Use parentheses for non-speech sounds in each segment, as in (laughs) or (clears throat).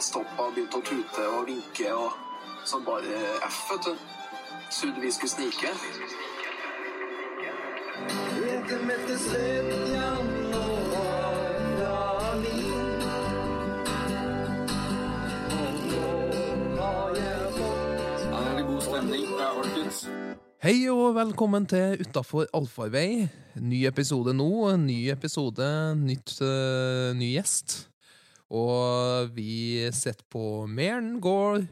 og stoppa og begynte å tute og vinke og sånn bare F, vet du. Trodde vi skulle snike. Hei og velkommen til Utafor allfarvei. Ny episode nå, ny episode, nytt, uh, ny gjest. Og vi setter på Mern gård.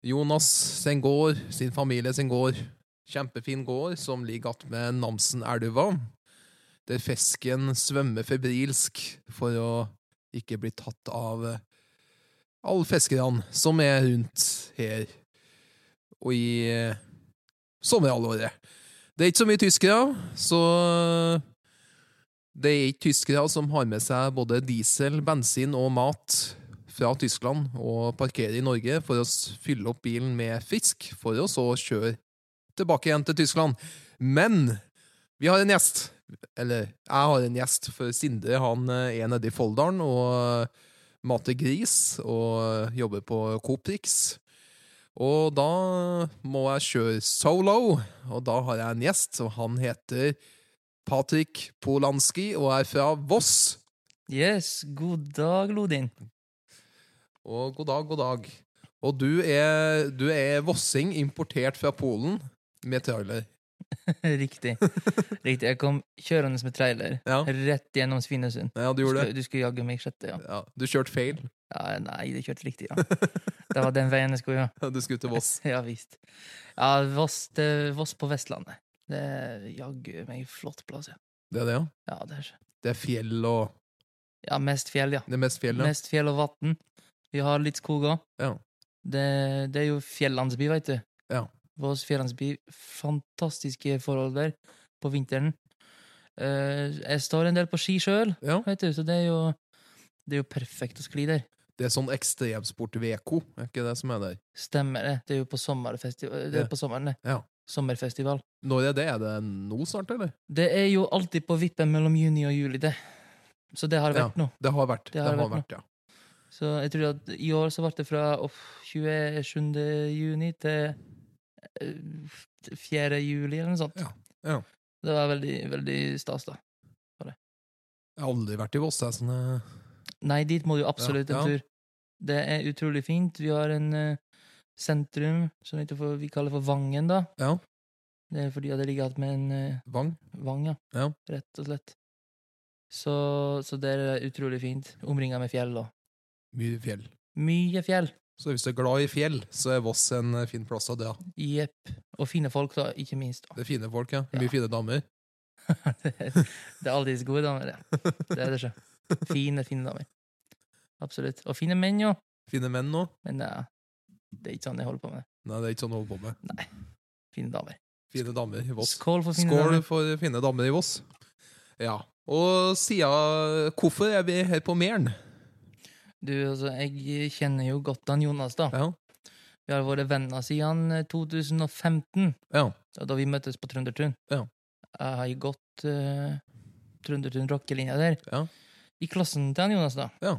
Jonas sin gård, sin familie sin gård. Kjempefin gård som ligger attmed Namsenelva. Der fisken svømmer febrilsk for å ikke bli tatt av alle fiskerne som er rundt her og i sommerhalvåret. Det er ikke så mye tyskere, så det er ikke tyskere som har med seg både diesel, bensin og mat fra Tyskland og parkerer i Norge for å fylle opp bilen med fisk, for å så kjøre tilbake igjen til Tyskland. Men vi har en gjest. Eller, jeg har en gjest, for Sindre han eh, er nede i Folldalen og mater gris og jobber på Coprix. Og da må jeg kjøre solo, og da har jeg en gjest, og han heter Patrik Polanski og er fra Voss. Yes, god dag, Lodin. Og god dag, god dag. Og du er, du er vossing, importert fra Polen, med trailer. (laughs) Riktig. Riktig. Jeg kom kjørende med trailer Ja, rett gjennom Svinesund. ja du gjorde det. du skulle jaggu meg sjette, ja. Ja, du kjørte feil. ja. Nei, du kjørte riktig, ja. (laughs) Det var den veien jeg skulle, ja. Du skulle til Voss. (laughs) Ja visst. Ja, Voss, Voss på Vestlandet. Det er jaggu meg flott plass, ja. Det er det, ja? Ja, det er, Det er fjell og ja mest fjell, ja. Det er mest fjell, ja. Mest fjell og vann. Vi har litt skog òg. Ja. Det, det er jo fjellandsby, veit du. Ja. Vår fjellandsby. Fantastiske forhold der på vinteren. Eh, jeg står en del på ski sjøl, ja. vet du, så det er jo det er jo perfekt å skli der. Det er sånn ekstremsport-VK, er ikke det som er der? Stemmer det. Det er jo på sommerfestival. Det er på sommeren, det. Ja. Sommerfestival. Når er det? Er det nå snart, eller? Det er jo alltid på vippen mellom juni og juli, det. Så det har vært nå. Det har vært. Det har vært vært, ja. Så jeg tror at i år så ble det fra off, 27. juni til eh, 4. juli, eller noe sånt. Ja, ja. Det var veldig, veldig stas, da. Jeg har aldri vært i Voss, jeg. Sånn, eh, Nei, dit må du absolutt Ja, ja. en tur. Det er utrolig fint. Vi har en eh, sentrum som vi kaller for Vangen, da. ja. Det er fordi det ligger igjen med en uh, Vang. vang, ja. Ja. Rett og slett. Så, så det er utrolig fint. Omringa med fjell da. Mye fjell. mye fjell. Så hvis du er glad i fjell, så er Voss en eh, fin plass å dra. Jepp. Og fine folk, da, ikke minst. da. Det er fine folk, ja. Ja. Mye fine damer. det er alltids gode damer, ja. Det er det ikke. (laughs) Fine, fine damer. Absolutt. Og fine menn, jo. Fine menn nå. Men eh, det er ikke sånn jeg holder på med. Nei, det er ikke sånn du holder på med. Nei. Fine damer. Fine damer i Voss. Skål for fine Skål damer. for fine damer i Voss. Ja. Og siden Hvorfor er vi her på Mæren? Du, altså, jeg kjenner jo godt han Jonas, da. Ja. Vi har vært venner siden eh, 2015, Ja. da da vi møttes på Trøndertun. Ja. Jeg har gått uh, Trøndertun rockelinja der. Ja. I klassen til han Jonas, da. Ja.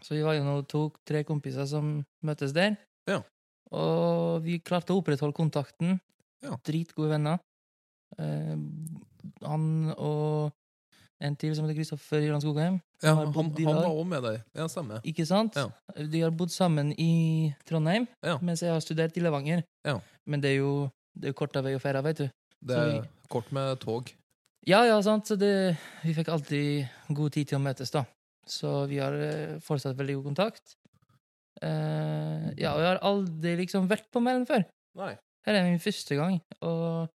Så vi var jo nå to-tre kompiser som møttes der. Ja. Og vi klarte å opprettholde kontakten. Ja. Dritgode venner. Eh, han og en til som heter Kristoffer Jørgen Skogheim. ja han, han var òg med deg. Ja, stemmer. Ikke sant? Ja. De har bodd sammen i Trondheim, Ja. mens jeg har studert i Levanger. Ja. Men det er jo det er korta vei å feire, veit du. Det er er kort med tog. Ja, ja, sant. Så det, vi fikk alltid god tid til å møtes, da. Så vi har eh, fortsatt veldig god kontakt. Eh, ja, og jeg har aldri liksom vært på Mælen før. Nei. Her er min første gang, og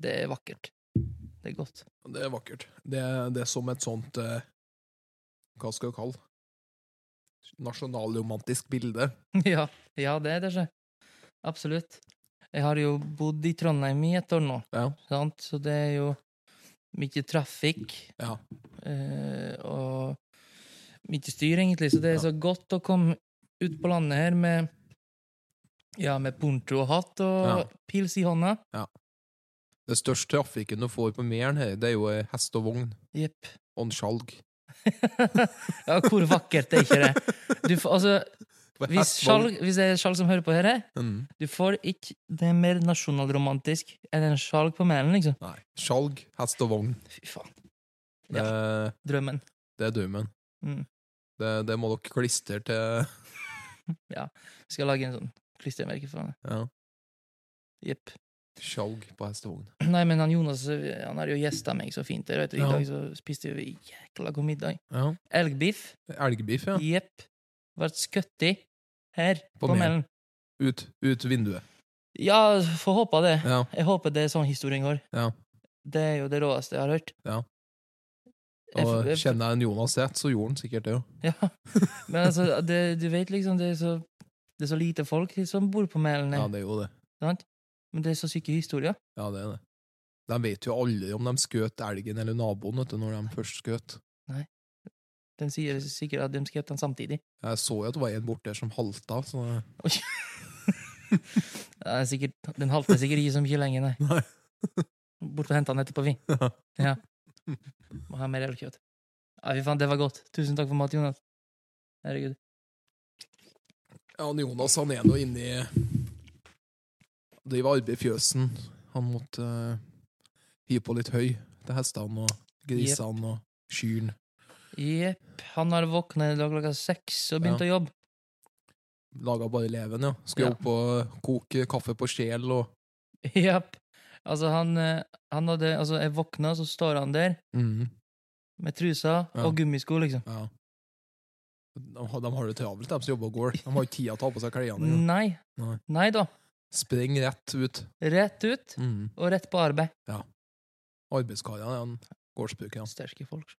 det er vakkert. Det er godt. Det er vakkert. Det, det er som et sånt uh, Hva skal jeg kalle? Nasjonalromantisk bilde. (laughs) ja, ja, det er det ikke. Absolutt. Jeg har jo bodd i Trondheim i et år nå, Ja. sant? så det er jo mye trafikk Ja. eh, og mye styr, egentlig. Så det er så godt å komme ut på landet her med ja, med poncho og hatt og Ja. pils i hånda. Ja. Det største trafikken du får på Mæren her, det er jo hest og vogn Yep. og en skjalg. (laughs) ja, hvor vakkert er ikke det? Du, får- altså, Hvis, skjalg, hvis det er skjalg som hører på her, Mm. du får ikke Det er mer nasjonalromantisk enn en skjalg på Mæren, liksom. Nei. Skjalg, hest og vogn. Fy faen. Det, Drømmen. det er drømmen. Mm. Det, det må dere klistre til (laughs) Vi skal lage en sånn klistremerke for han. ja. Jepp. Skjalg på hestevogn. og. (clears throat) Nei, men han Jonas han har jo gjesta meg så fint. der, du. I Ja. dag så spiste vi jækla god middag. Ja. Elgbiff. Elgbiff, ja. Jepp. Ble skutt i her På på. Mælen. Ut, ut vinduet. Ja, får håpe det. Ja. Jeg håper det er sånn historien går. Ja. Det er jo det råeste jeg har hørt. Ja. Og kjenner jeg en Jonas rett, så gjorde han sikkert det. jo. Ja, men altså, det, du vet liksom, det er, så, det er så lite folk som bor på Mælen, Ja, det er jo det. sant? Men det er så syke historier. Ja, det er det. De vet jo aldri om de skjøt elgen eller naboen vet du, når de først skjøt. Den sier sikkert at de skjøt den samtidig. Jeg så jo at det var en borte der som halta, så er sikkert, den halter sikkert ikke så mye lenger, nei. (laughs) Nei. Bort og hente den etterpå, vi. (laughs) Ja. Ja. Må ha mer elgkjøtt. Ja, fy faen, det var godt. Tusen takk for mat, Jonas. Herregud. Ja, han Jonas han er nå inne i Driver arbeid i fjøsen. Han måtte uh, hive på litt høy til hestene og grisene og kyrne. Jepp. Han har våkna i dag klokka seks og begynt Ja. å jobbe. Laga bare leven, ja. Skulle Ja. opp og koke kaffe på sjel og (laughs) Jepp. Altså, han, eh, han hadde Altså, jeg våkna, så står han der mm. med trusa Ja. og gummisko, liksom. ja. De, de har det travelt, de som jobber og går. De har ikke tid til å ta på seg klærne. Nei. Nei. Nei da. Spring rett ut. Rett ut mm. og rett på arbeid. Ja. Arbeidskarene er en gårdsbruk, ja. Sterke folk.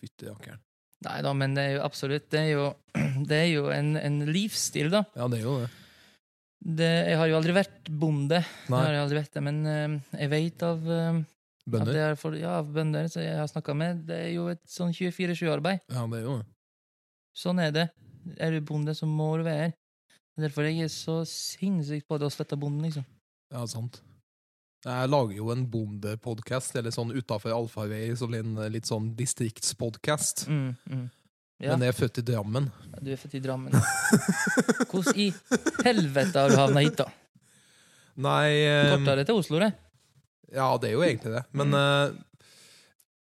Fytti rakkeren. Nei da, men det er jo absolutt Det er jo, (clears throat) det er jo en, en livsstil, da. Ja, det er jo det. Det, jeg har jo aldri vært bonde, Nei. har jeg aldri vært det, men uh, jeg vet av at Bønder. er for, ja, av bønder som jeg har snakka med, det er jo et sånn 24-7-arbeid. Ja, det er jo det. Sånn er det. Er du bonde, så må du være her. Derfor er jeg så sinnssykt på det å slette bonden, liksom. Ja, sant. Jeg lager jo en bondepodkast, eller sånn utafor allfarvei, som en eh, litt sånn distriktspodkast. Mm, mm. Ja, Men jeg er født i Drammen. du er født i Drammen. Hvordan i helvete har du havna hit, da? Nei um, Kortere til Oslo, det. Ja, det er jo egentlig det. Men Mm.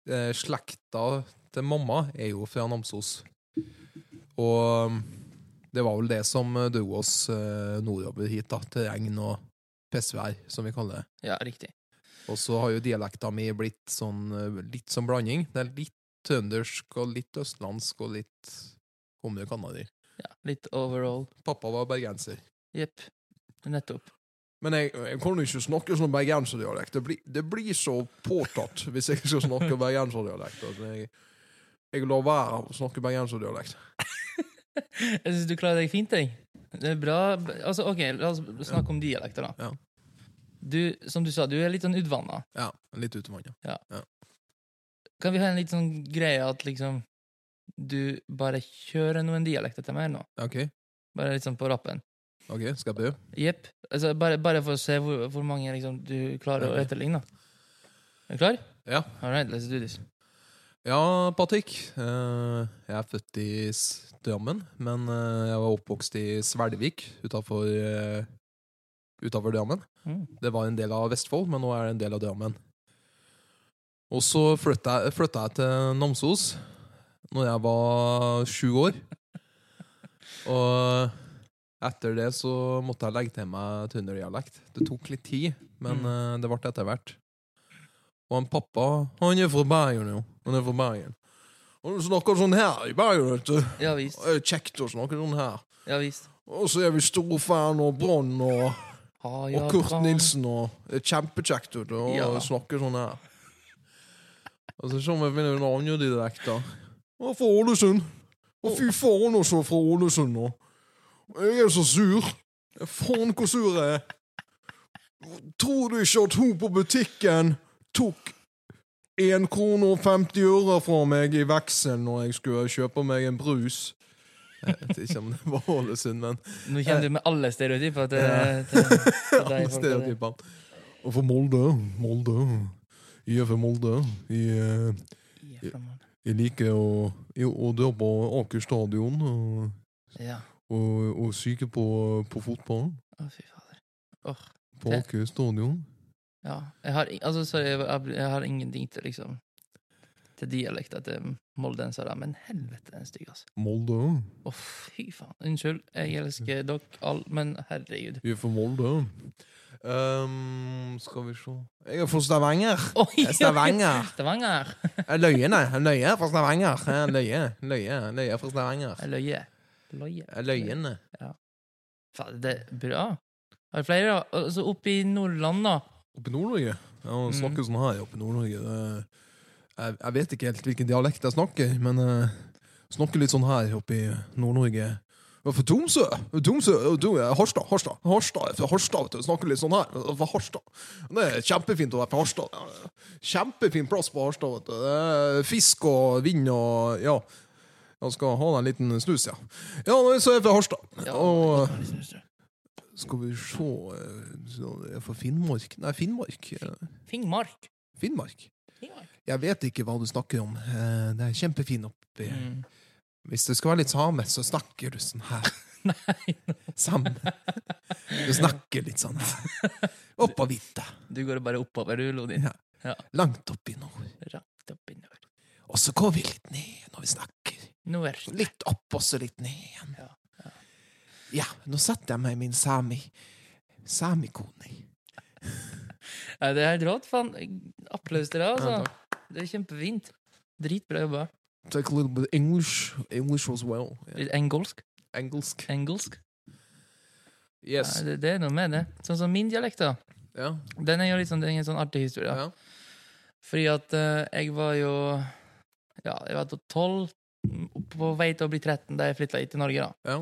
eh, eh, slekta til mamma er jo fra Namsos. Og um, det var vel det som eh, dro oss eh, nordover hit, da, til regn og pissvær, som vi kaller det. Ja, riktig. Og så har jo dialekta mi blitt sånn eh, litt som blanding. Det er litt trøndersk og litt østlandsk og litt Kommer Kanadi. Ja, litt overall. Pappa var bergenser. Jepp. Nettopp. Men jeg, jeg kan jo ikke snakke sånn bergenserdialekt. Det, blir- det blir så påtatt hvis jeg skal snakke bergenserdialekt. Altså, jeg, jeg lar være å snakke bergenserdialekt. (laughs) Jeg syns du klarer deg fint, jeg. Det er bra. Altså, ok, La oss snakke om dialekter, da. Ja. Du, som du sa, du er litt sånn utvanna. Ja, litt utvanna. Kan vi ha en litt sånn greie at liksom du bare kjører noen dialekter til meg nå? OK, Bare litt sånn på rappen. ok, skal jeg prøve? Jepp. Altså, bare, bare for å se hvor, hvor mange liksom, du klarer å etterligne. Er du klar? Ja. All right, let's do this. Ja, Patrick. eh, jeg er født i Drammen, men eh, jeg var oppvokst i Svelvik utafor uh, utenfor Drammen. Mm. Det var en del av Vestfold, men nå er det en del av Drammen. Og så flytta jeg, flytta jeg til Namsos når jeg var sju år. Og etter det så måtte jeg legge til meg trønderdialekt. Det tok litt tid, men Mm. eh, det ble etter hvert. Og han pappa, han er fra Bergen, jo. Han er fra Bergen. Og du snakker sånn her i Bergen, vet du. Ja visst. Det er kjekt å snakke sånn her. Ja visst. Og så er vi store fan av Brann og og Kurt. Nilsen og Det er kjempekjekt å Ja. snakke sånn her. Og så ser vi med en annen dialekt, da. Og fra Ålesund. Og fy faen også fra Ålesund nå. Jeg er så sur. Faen hvor sur jeg er. Tror du ikke at hun på butikken tok 1 krone og 50 øre fra meg i veksel når jeg skulle kjøpe meg en brus? Jeg vet ikke om det var Ålesund, men Nå kommer du med alle stereotyper til, til, til Alle deg. folk. stereotypene. Og for Molde, Molde Jeg fra Molde. Jeg, Ja, fra jeg liker å, jeg- å dra på Aker stadion og, Ja. og, og syke på, på fotballen. Å, fy fader. Åh, På Aker stadion. ja. Jeg har, altså, sorry, jeg, jeg, jeg har ingenting til liksom til dialekta til moldensere, men helvete, den stygg, altså. Molde. Å, fy faen. Unnskyld, jeg elsker dere alle, men herregud. Vi er fra Molde. Um, skal vi se Jeg (laughs) er fra Stavanger. Oh, ja. er Stavanger. Stavanger. Jeg løyer, nei. Jeg løyer fra Stavanger. Jeg løyer. Løyer. Løyer fra Stavanger. Jeg løyer. Løyer. Jeg løyende. Faen, det er bra. Har du flere, da? Altså, oppe i Nordland, da. Oppe i Nord-Norge? Ja, Mm. snakker sånn her oppe i Nordnorge. Det- Jeg, jeg vet ikke helt hvilken dialekt jeg snakker, men jeg snakker litt sånn her oppe i Nord-Norge. For Tromsø! Tromsø, Harstad, Harstad. Harstad, Harstad, vet du. Snakker litt sånn her. Er fra Harstad. Det er kjempefint å være fra Harstad. Kjempefin plass på Harstad, vet du. Det er fisk og vind og Ja. Jeg skal ha deg en liten snus, ja. Ja, så er jeg fra Harstad. Ja, Og skal vi se eh, Jeg er fra Finnmark. Nei, Finnmark. eh, Finnmark. Finnmark. Jeg vet ikke hva du snakker om. Eh, Det er kjempefin oppi Mm. Hvis du skal være litt same, så snakker du sånn her. (laughs) Nei, Sammen. Du snakker litt sånn her. Opp på vidda. du går bare oppover, du, Lodin. Ja. Langt opp i nord. Rakt opp i nord. Og så går vi litt ned når vi snakker. Nord. Litt opp, og så litt ned igjen. Ja, ja. Ja, nå setter jeg meg i min sami samikone. Ja, det er helt rått, faen. Applaus til deg, Ja, altså. Det er kjempefint. Dritbra jobba. Take a little bit English. English as well. Yeah. Litt engelsk. Engelsk. Engelsk. Yes. Ja, det, det er noe med det. Sånn som min dialekt, da. Ja. Den er jo litt sånn, en sånn artig historie. Ja. Fordi at uh, jeg var jo Ja, jeg var tolv, 12, på vei til å bli 13 da jeg flytta hit til Norge. da. Ja.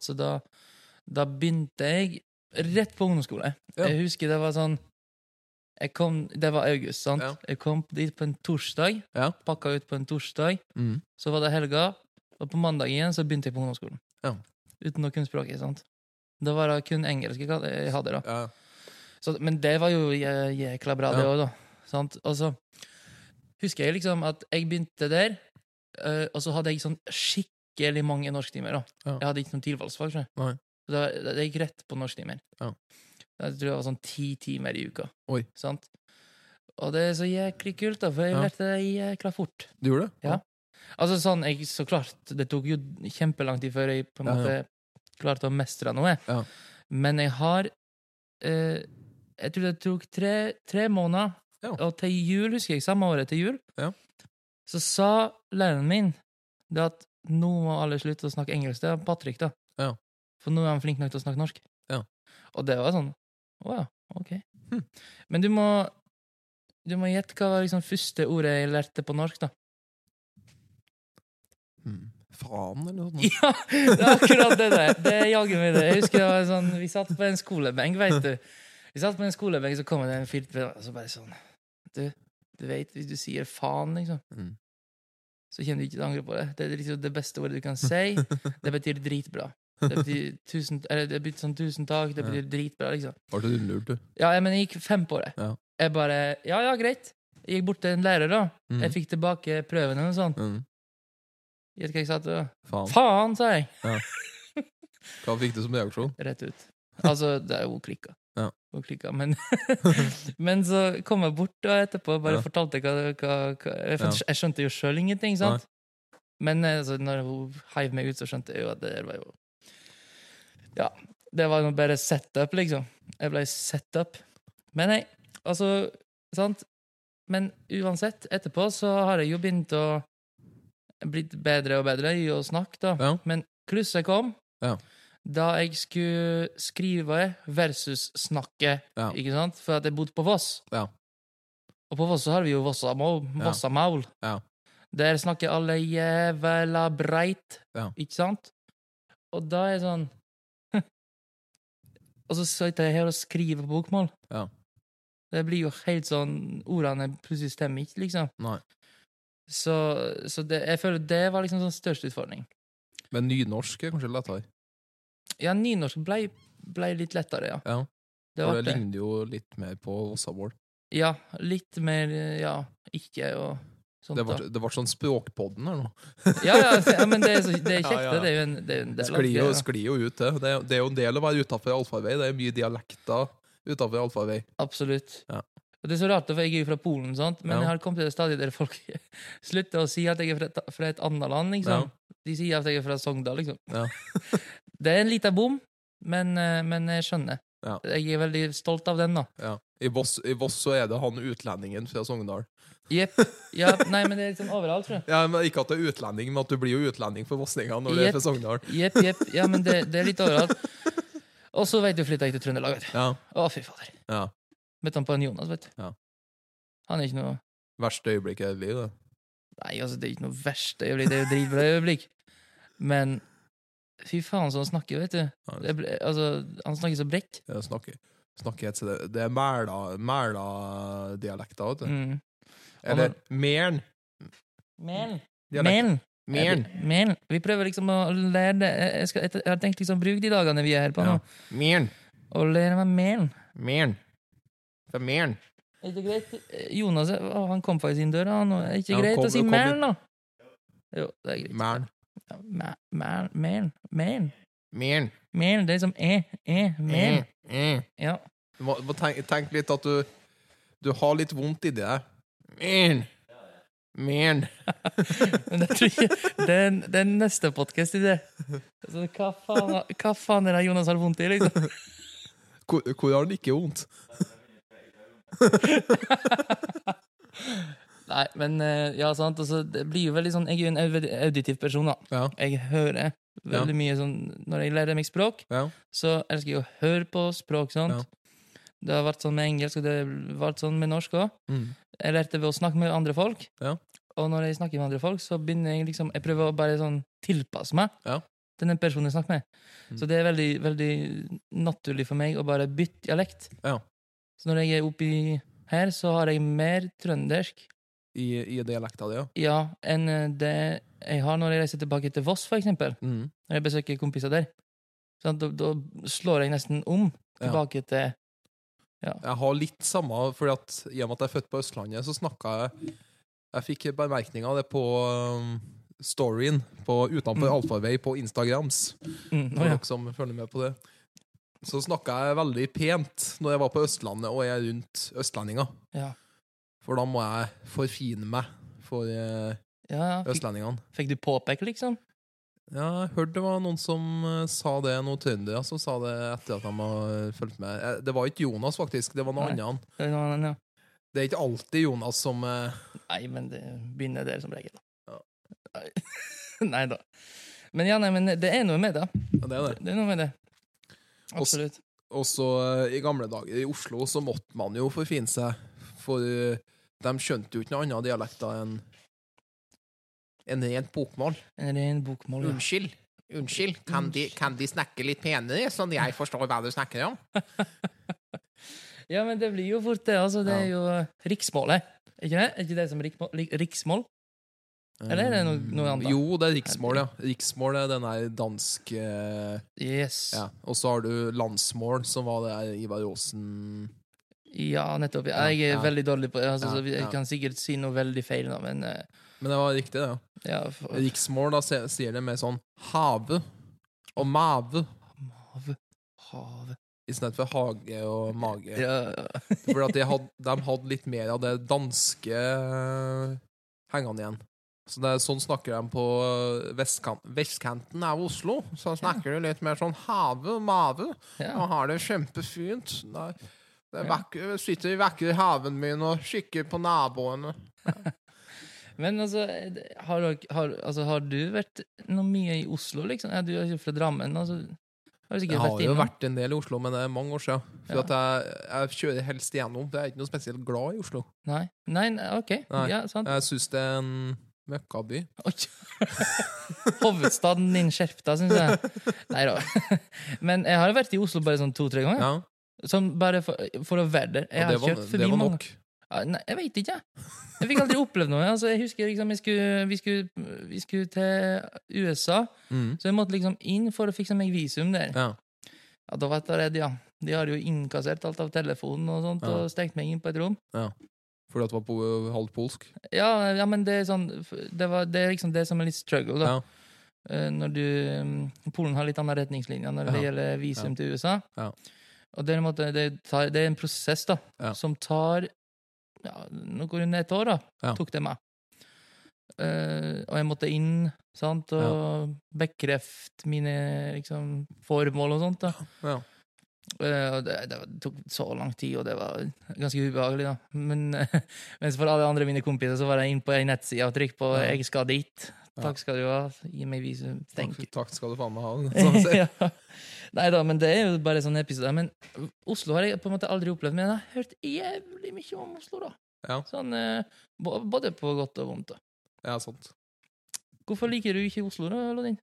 Så da, da begynte jeg rett på ungdomsskole. Ja. Jeg husker det var sånn jeg kom, Det var august, sant? Ja. Jeg kom dit på en torsdag. Ja. Pakka ut på en torsdag. Mm. Så var det helga, og på mandag igjen så begynte jeg på ungdomsskolen. Ja. Uten å kunne språket. sant? Da var det kun engelsk jeg hadde- da. Ja. Så, men det var jo jæ- jækla bra, det òg, da. Sant? Og så husker jeg liksom at jeg begynte der, eh, og så hadde jeg sånn skikkelig mange norsktimer. da. Jeg hadde ikke noen tilvalgsfag. Så da, da, gikk rett på norsktimer. Ja. Jeg tror det var sånn ti timer i uka. Oi. Sant? Og det er så jæklig kult, da, for jeg Ja. lærte det jækla fort. Du gjorde det? Ja. Altså sånn, jeg, Så klart, det tok jo kjempelang tid før jeg på en måte klarte å mestre noe. Ja. Men jeg har eh, Jeg tror det tok tre, tre måneder, Ja. og til jul, husker jeg, samme året til jul, Ja. så sa læreren min det at nå må alle slutte å snakke engelsk. Det er Patrick, da. Ja. For nå er han flink nok til å snakke norsk. Ja. Og det var sånn Å ja, ok. Hm. Men du må Du må gjette hva var liksom første ordet jeg lærte på norsk, da. Hmm. Faen, eller noe sånt? (laughs) Ja, det er akkurat det der. Det er jaggu meg det. Jeg husker det var sånn, Vi satt på en skolebenk, vet du. Vi satt på en skolebenk, så kom det en fyr og så bare sånn Du, du vet, hvis du sier faen, liksom, Mm. så kommer du ikke til å angre på det. Det er liksom det beste ordet du kan si. Det betyr dritbra. Det betyr tusen, eller det betyr sånn tusen takk. Det Ja. betyr dritbra, liksom. Det du lurt, du? Ja, ja, men jeg gikk fem på det. Ja. Jeg bare Ja, ja, greit. Jeg gikk bort til en lærer, da. Mm. Jeg fikk tilbake prøven og sånn. Mm. Gjett hva jeg sa til henne? Faen. Faen, sa jeg. (laughs) Hva fikk du som reaksjon? Rett ut. Altså, det er jo klikka. Ja. Klikka, men (laughs) Men så kom jeg bort da etterpå og bare Ja. fortalte hva, hva, hva jeg, Ja. jeg skjønte jo sjøl ingenting, sant? Men eh, altså, når hun heiv meg ut, så skjønte jeg jo at det var jo Ja. Det var bare setup, liksom. Jeg ble set up. Men nei, altså Sant? Men uansett, etterpå så har jeg jo begynt å blitt bedre og bedre i å snakke, da. Ja. Men klusset kom Ja. da jeg skulle skrive versus snakke, Ja. ikke sant? For at jeg bodde på Voss. Ja. Og på Voss så har vi jo Vossamaul. Der snakker alle jævla breit, ikke sant? Og da er jeg sånn Og så sitter jeg her og skriver på bokmål. Ja. Det blir jo helt sånn Ordene plutselig stemmer ikke, liksom. Nei. Så, så det, jeg føler det var liksom sånn største utfordring. Men nynorsk er kanskje lettere? Ja, nynorsk ble, ble litt lettere, ja. Ja. Det det ligner jo litt mer på Vossamål. Ja, litt mer ja, ikke og Sånt Det ble, det ble sånn Språkpodden her nå. Ja, ja, ja, men det er, så, det er (laughs) kjekt, Ja, det. Er en, det er jo en del Sklir jo, sklir jo ut, det. Det er, det er jo en del å være utafor allfarvei. Det er mye dialekter utafor allfarvei. Absolutt. Ja. Og det er så rart, for jeg er jo fra Polen, sant? men jeg har kommet til det stadiet der folk (laughs) slutter å si at jeg er fra et, fra et annet land. Liksom. De sier at jeg er fra Sogndal. Liksom. Ja. (laughs) det er en liten bom, men, eh, men jeg skjønner. Ja. Jeg er veldig stolt av den. da. Ja. I, Voss, I Voss så er det han utlendingen fra Sogndal. Jepp. Ja, nei, men det er liksom overalt, tror jeg. Ja, men Ikke at det er utlending, men at du blir jo utlending for vossingene når du er fra Sogndal. Jepp, jepp. Ja, men det, det er litt overalt. Og så vet du, flytta jeg til Trøndelag. vet du. Ja, Å, fy fader. ja. Møtte han på en Jonas, vet du. Ja. Han er ikke noe Verste øyeblikk i livet. Nei, altså, det er ikke noe verste øyeblikk. Det er jo dritbra øyeblikk. Men fy faen så han snakker, vet du. Ja, Det altså, han snakker så bredt. Ja, snakker, snakker et, det, det er Mæla-dialekter, vet du. Mm. Eller Mæren. Men Mæren. Men Mæren. Men Vi prøver liksom å lære det Jeg, skal, jeg har tenkt liksom bruke de dagene vi er her på Ja. nå, Mæren. og lære meg men. Mæren. Fra Mæren. Er det greit? Jonas å, han kom faktisk inn døra. Han, er det ikke Ja, greit kom- å si Mæren, men, da? Jo, det er greit. Mæren. Ja, mæ- mæ- Men. Men. Mæren. Men. Det er som æ, æ, Men. Eh, eh. Ja. Du må, må tenke, tenk litt at du Du har litt vondt i det. (laughs) Tror ikke Det er, det er neste podkast i det. Altså, hva, faen, hva faen er det Jonas har vondt i, liksom? Hvor, hvor har han ikke vondt? (laughs) Nei, men eh, ja, sant. Altså, det blir jo veldig sånn Jeg er jo en auditiv person, da. Ja. Jeg hører veldig mye sånn Når jeg lærer meg språk, så elsker jeg å høre på språk, sant. Det har vært sånn med engelsk, og det har vært sånn med norsk òg. Mm. Jeg lærte ved å snakke med andre folk. Ja. Og når jeg snakker med andre folk, så begynner jeg liksom Jeg prøver å bare sånn tilpasse meg Ja. til den personen jeg snakker med. Mm. Så det er veldig, veldig naturlig for meg å bare bytte dialekt. Ja. Så når jeg er oppi her, så har jeg mer trøndersk I, I dialekta di, ja. ja, enn eh, det jeg har når jeg reiser tilbake til Voss, for eksempel. Mm. Når jeg besøker kompiser der. Sånn, Da, da slår jeg nesten om Ja. tilbake til Jeg har litt samme, for i og med at jeg er født på Østlandet, så snakka jeg Jeg fikk bemerkninger av det på um, storyen på, utenfor Mm. allfarvei på Instagrams. mm, Oh, ja. dere som følger med på det. Så snakka jeg veldig pent når jeg var på Østlandet og jeg er rundt østlendinger. Ja. For da må jeg forfine meg for eh, Ja, ja. Fikk, østlendingene. fikk du påpeke, liksom? Ja, jeg hørte det var noen som eh, sa det, noen trøndere som sa det etter at de har fulgt med. Eh, Det var ikke Jonas, faktisk. Det var noe andre. Det er noe annet, ja. Det er ikke alltid Jonas som eh, Nei, men det begynner der som regel. Ja. (laughs) Nei. da. Men ja, nei, men det er noe med det. Ja, det er det. Det er noe med det. Absolutt. Og så eh, i gamle dager i Oslo så måtte man jo forfine seg, for de skjønte jo ikke noe annet dialekter enn en rent bokmål. En ren bokmål, ja. Unnskyld. Unnskyld, kan de, kan de snakke litt penere, sånn jeg forstår hva du snakker om? (laughs) Ja, men det blir jo fort det. altså. Det er jo riksmålet. Ikke det? Er ikke det som riksmål? riksmål? Eller er det noe- noe annet? Jo, det er riksmål, ja. Riksmål er den der dansk eh, Yes. ja. Og så har du landsmål, som var det Ivar Aasen Ja, nettopp. Ja, Jeg er ja. veldig dårlig på altså, Ja, så Jeg ja. kan sikkert si noe veldig feil nå, men eh, Men det var riktig, det. ja. ja, for, Riksmål, da se- sier det med sånn have og mave Mave, hav i stedet for hage og mage. ja, For at de hadde, de hadde litt mer av det danske eh, hengende igjen. Så det er sånn snakker de på vestkant, vestkanten av Oslo. Så snakker de litt mer sånn have og mave. ja. Og har det kjempefint. Det er, er vakker, sitter i vakre haven min og kikker på naboene. (laughs) Men altså har, har, altså, har du vært noe mye i Oslo, liksom? Ja, du er jo fra Drammen. altså har du Jeg har jo vært en del i Oslo, men det er mange år siden. For Ja. jeg, jeg kjører helst igjennom. Det er ikke noe spesielt glad i Oslo. Nei? Nei, nei, OK. Nei. Ja, sant. Jeg syns det er en møkkaby. (laughs) Hovedstaden din skjerp deg, syns jeg. (laughs) Nei da. Men jeg har vært i Oslo bare sånn to-tre ganger. Ja, Sånn bare for, for å være der. Jeg har var, kjørt forbi mange nok. Nei, jeg veit ikke. Jeg fikk aldri opplevd noe. Altså, jeg husker liksom, jeg skulle, vi, skulle, vi skulle til USA, Mm. så jeg måtte liksom inn for å fikse meg visum der. Ja. Ja, Da var jeg redd, ja. De har jo innkassert alt av telefonen og sånt, Ja. og stengt meg inn på et rom. Ja. Fordi at det var på, halvt polsk? Ja, ja, men det er sånn Det, var, det er liksom det som er litt struggle, da. Eh, Når du mm, Polen har litt andre retningslinjer når det gjelder visum til USA. Ja. Og det er, en måte, det, tar, det er en prosess da, Ja. som tar ja, noe rundt et år, da, Ja. tok det meg. Uh, og jeg måtte inn sant, og bekrefte mine liksom, formål og sånt. da. Ja. Uh, det, det tok så lang tid, og det var ganske ubehagelig. da. Men (laughs) mens for alle andre mine kompiser så var jeg inne på ei nettside og trykk på Ja. 'jeg skal dit'. Takk skal du ha. Gi meg visum. Thank you. Takk skal du faen meg ha. (laughs) Sånn ja. Nei da, men det er jo bare sånne episoder. Men Oslo har jeg på en måte aldri opplevd, men jeg har hørt jævlig mye om Oslo, da. Ja. Sånn, eh, både på godt og vondt. da. Ja, sant. Hvorfor liker du ikke Oslo, da, Lodin?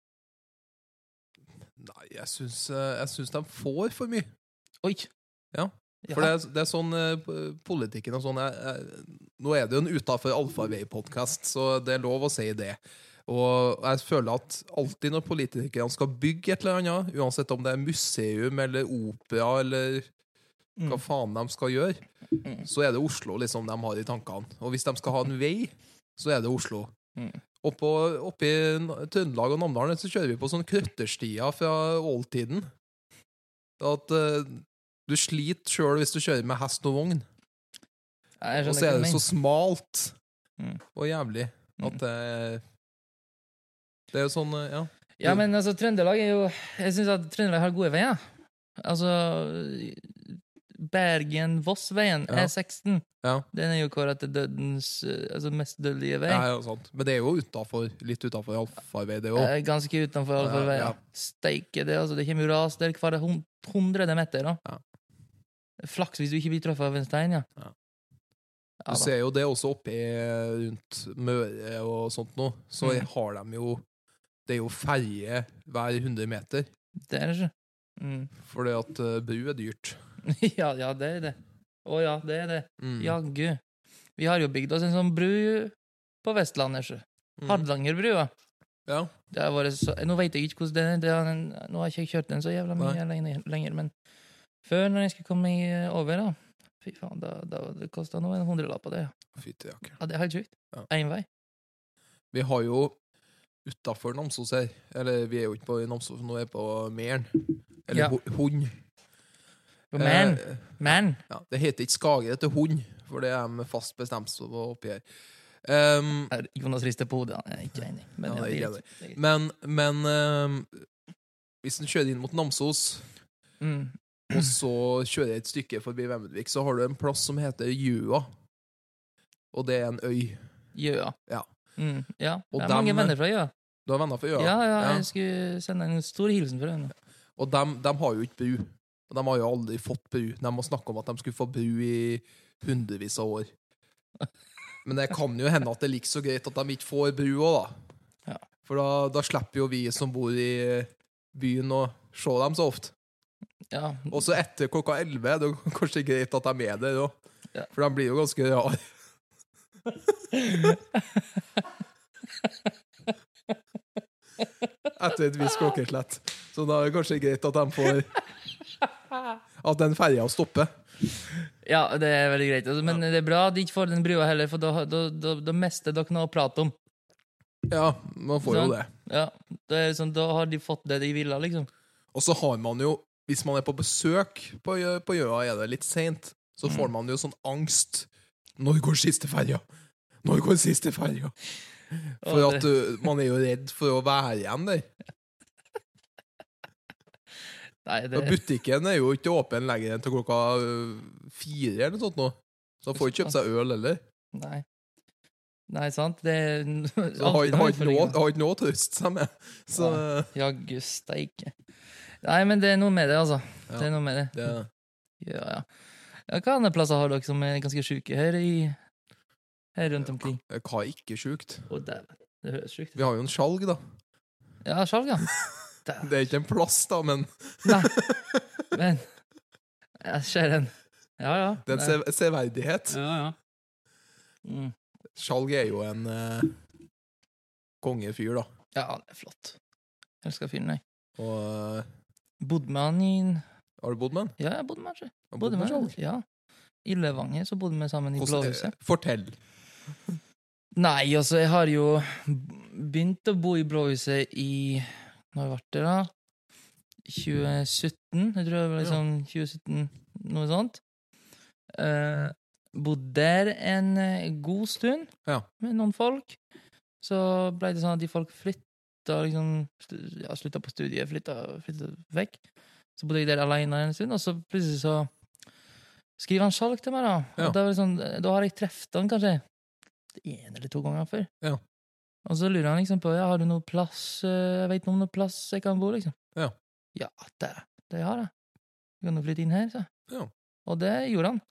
Nei, jeg syns, eh, jeg syns de får for mye. Oi! Ja, For det, er- det er sånn uh, politikken og sånn jeg, jeg, Nå er det jo en utafor allfarvei-podkast, så det er lov å si det. Og jeg føler at alltid når politikerne skal bygge et eller annet, uansett om det er museum eller opera eller hva faen de skal gjøre, Mm. så er det Oslo liksom de har i tankene. Og hvis de skal ha en vei, så er det Oslo. Mm. Oppå, oppe i Trøndelag og Namdalen så kjører vi på sånne krøtterstier fra oldtiden. At uh, du sliter sjøl hvis du kjører med hest og vogn. Og så er det så smalt Mm. og jævlig at det det Det er jo sånn, eh, ja. Ja, men altså, Trøndelag er jo Jeg syns at Trøndelag har gode veier. Altså Bergen-Voss-veien, Ja. E16, Ja, den er jo kåret til dødens eh, Altså mest dødelige vei. Ja, ja, sant. Men det er jo utenfor, litt utafor allfarvei, det òg. Eh, Ganske utenfor allfarvei. ja. Ja, Steike, det, altså, det kommer jo ras der hver hun- hundrede meter. da. Ja. Flaks hvis du ikke blir truffet av en stein, ja. Ja. Du ser jo det også oppe rundt Møre og sånt nå, så Mm. har de jo Det er jo ferje hver 100 meter, Det er det ikke. Mm. fordi at uh, bru er dyrt. (laughs) ja, ja, det er det. Å ja, det er det. Mm. Jaggu. Vi har jo bygd oss en sånn bru på Vestlandet. sjø. Mm. Hardangerbrua. Ja. Så, nå vet jeg ikke hvordan den er. Det er en, nå har jeg ikke kjørt den så jævla mye lenger, lenger, men før, når jeg skulle komme eh, over, da Fy faen, da, da, det kosta nå en hundrelapp på det. ja. Fytti jakke. Ja, det er helt sjukt. Ja. Vei. Vi har jo utafor Namsos her Eller vi er jo ikke på Namsos, nå er vi på Mæren. Eller Ja. Hund. Men, Eh, men ja, det heter ikke Skage, det heter Hund, for det er de fast bestemt på oppi her. Um, Jonas rister på hodet. Han er ikke enig. Men, Ja, er greit. men men um, hvis en kjører inn mot Namsos, Mm. og så kjører jeg et stykke forbi Vemmedvik så har du en plass som heter Gjøa. Og det er en øy. Gjøa. Ja. Mm, ja. Og Jeg har mange venner fra Gjøa. Du har venner fra Gjøa? Ja, ja, Ja. jeg skulle sende en stor hilsen fra henne. Og dem, dem har jo ikke bru. Og de har jo aldri fått bru. De må snakke om at de skulle få bru i hundrevis av år. (laughs) Men det kan jo hende at det er like så greit at de ikke får bru òg, da. Ja. For da, da slipper jo vi som bor i byen, å se dem så ofte. Ja. Og så etter klokka 11 er det (laughs) kanskje greit at de er der òg. Ja. For de blir jo ganske rare. Etter et visst klokkeslett. Så da er det kanskje greit at de får At den ferja stopper. ja, det er veldig greit. Altså, Men det er bra at de ikke får den brua heller, for da, da, da, da mister dere noe å prate om. Ja, man får jo det. Ja, det sånn, Da har de fått det de ville, liksom. Og så har man jo, hvis man er på besøk på, på Gjøa, er det litt seint, så får man jo sånn angst. Når går siste ferja? Når går siste ferja? For at du uh, man er jo redd for å være igjen der. (laughs) Nei, det, Og butikken er jo ikke åpen lenger enn til klokka uh, fire eller noe sånt nå. Så man får ikke kjøpt seg øl heller. nei. nei, sant? Det er (laughs) Så har, har, ikke noe, har ikke noe å trøste seg med. Så Jaggu steike. Nei, men det er noe med det, altså. Ja. Det er noe med det. det, Ja, ja. Ja hva andre plasser har dere som er ganske sjuke her, i, her rundt omkring? hva er ikke sjukt? Å, dæven. Det høres sjukt ut. Vi har jo en skjalg, da. Ja, skjalg, ja. (laughs) Det er ikke en plass, da, men (laughs) Nei. Men Jeg ser en. Ja, ja. det er en severdighet. Ja, ja. Mm. Skjalg er jo en uh, kongefyr, da. Ja, han er flott. Elsker fyren, jeg. Og uh, Bodde med han i Har du bodd med han? Ja, jeg bodde med han. Bodd Bodde med med Ja. i Levanger så bodde vi sammen i Hvordan- Blåhuset. eh, Fortell. Nei, altså, jeg har jo begynt å bo i Blåhuset i Når ble det, da? 2017? Jeg tror det var liksom 2017, noe sånt. Uh, bodde der en eh, god stund Ja. med noen folk. Så ble det sånn at de folk flytta liksom Ja, slutta på studiet, flytta, flytta vekk. Så bodde jeg der alene en stund, og så plutselig så skriver han Skjalg til meg, da. Ja. Og da, sånn, da har jeg truffet han kanskje én eller to ganger før. Ja. Og så lurer han liksom på ja, har du noe plass eh, Jeg vet noe om noe plass jeg kan bo, liksom. Ja. Ja, det, det har jeg. Du kan jo flytte inn her, sa. Ja. Og det gjorde han.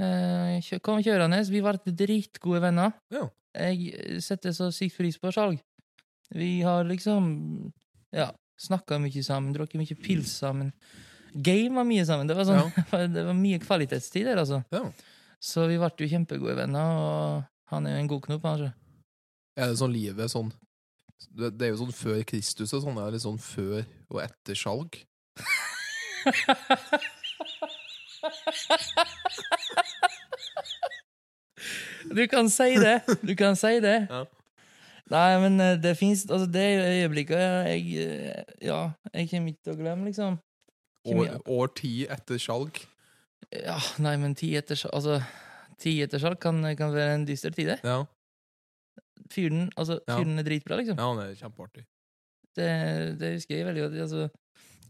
Eh, kom kjørende. Vi ble dritgode venner. Ja. Jeg setter så sykt pris på salg. Vi har liksom ja, snakka mye sammen, drukket mye pils sammen. Gama mye sammen. Det var, sånn, (laughs) det var mye kvalitetstid der, altså. Ja. Så vi ble jo kjempegode venner, og han er jo en god knop, han. så. Er det sånn livet sånn Det er jo sånn før Kristus og sånn. Er det litt sånn før og etter salg? (laughs) Du kan si det! Du kan si det. (laughs) Ja. Nei, men eh, det fins Altså, det øyeblikket jeg eh, Ja, jeg kommer ikke til å glemme, liksom. År, år ti etter salg? Ja, nei, men ti etter sal- Altså, ti etter salg kan, kan være en dyster tid, det. Ja. Fyren altså, Ja. er dritbra, liksom. ja, han er kjempeartig. Det, det husker jeg veldig godt. Altså,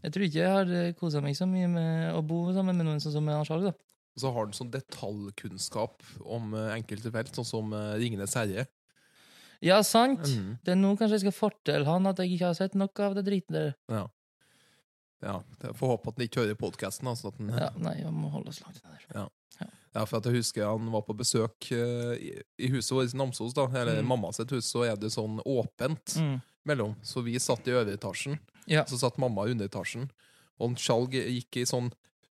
jeg tror ikke jeg har kosa meg så mye med å bo sammen med noen sånn som Skjalg. Og så har han sånn detaljkunnskap om eh, enkelte felt, sånn som uh, Ringenes herre. Ja, sant! Mhm. Det er nå kanskje jeg skal fortelle han at jeg ikke har sett noe av det driten der. Ja. Ja. Jeg får håpe at han ikke hører podkasten. Altså, Ja, nei, jeg må holde oss langt unna der. Ja, for at jeg husker han var på besøk uh, i, huset vårt i Namsos, da, eller Mm. mamma sitt hus, så er det sånn åpent Mm. mellom. Så vi satt i øveretasjen, Ja. så satt mamma i underetasjen. Og Skjalg gikk i sånn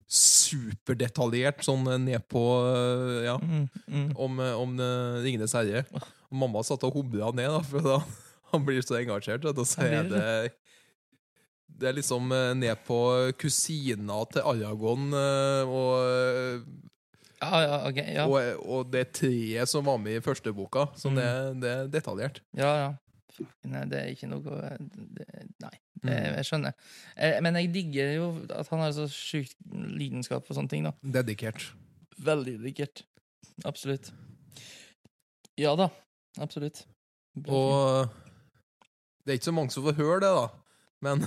superdetaljert sånn eh, ned på eh, Ja, Mm, mm. om, om Ringenes herre. Og mamma satt og humra ned, da, for da, (laughs) han blir så engasjert. Og så er det Det er liksom eh, ned på kusina til Aragon og eh, Ja, ja, okay, Ja, og, og det treet som var med i første boka. Så Mm. det, det er detaljert. ja. ja. Nei, det er ikke noe det, Nei, det, Mm. jeg skjønner. Eh, Men jeg digger jo at han har så sjukt lidenskap for sånne ting, da. Dedikert. Veldig dedikert. Absolutt. Ja da. Absolutt. Bra. Og det er ikke så mange som får høre det, da. (laughs) Men,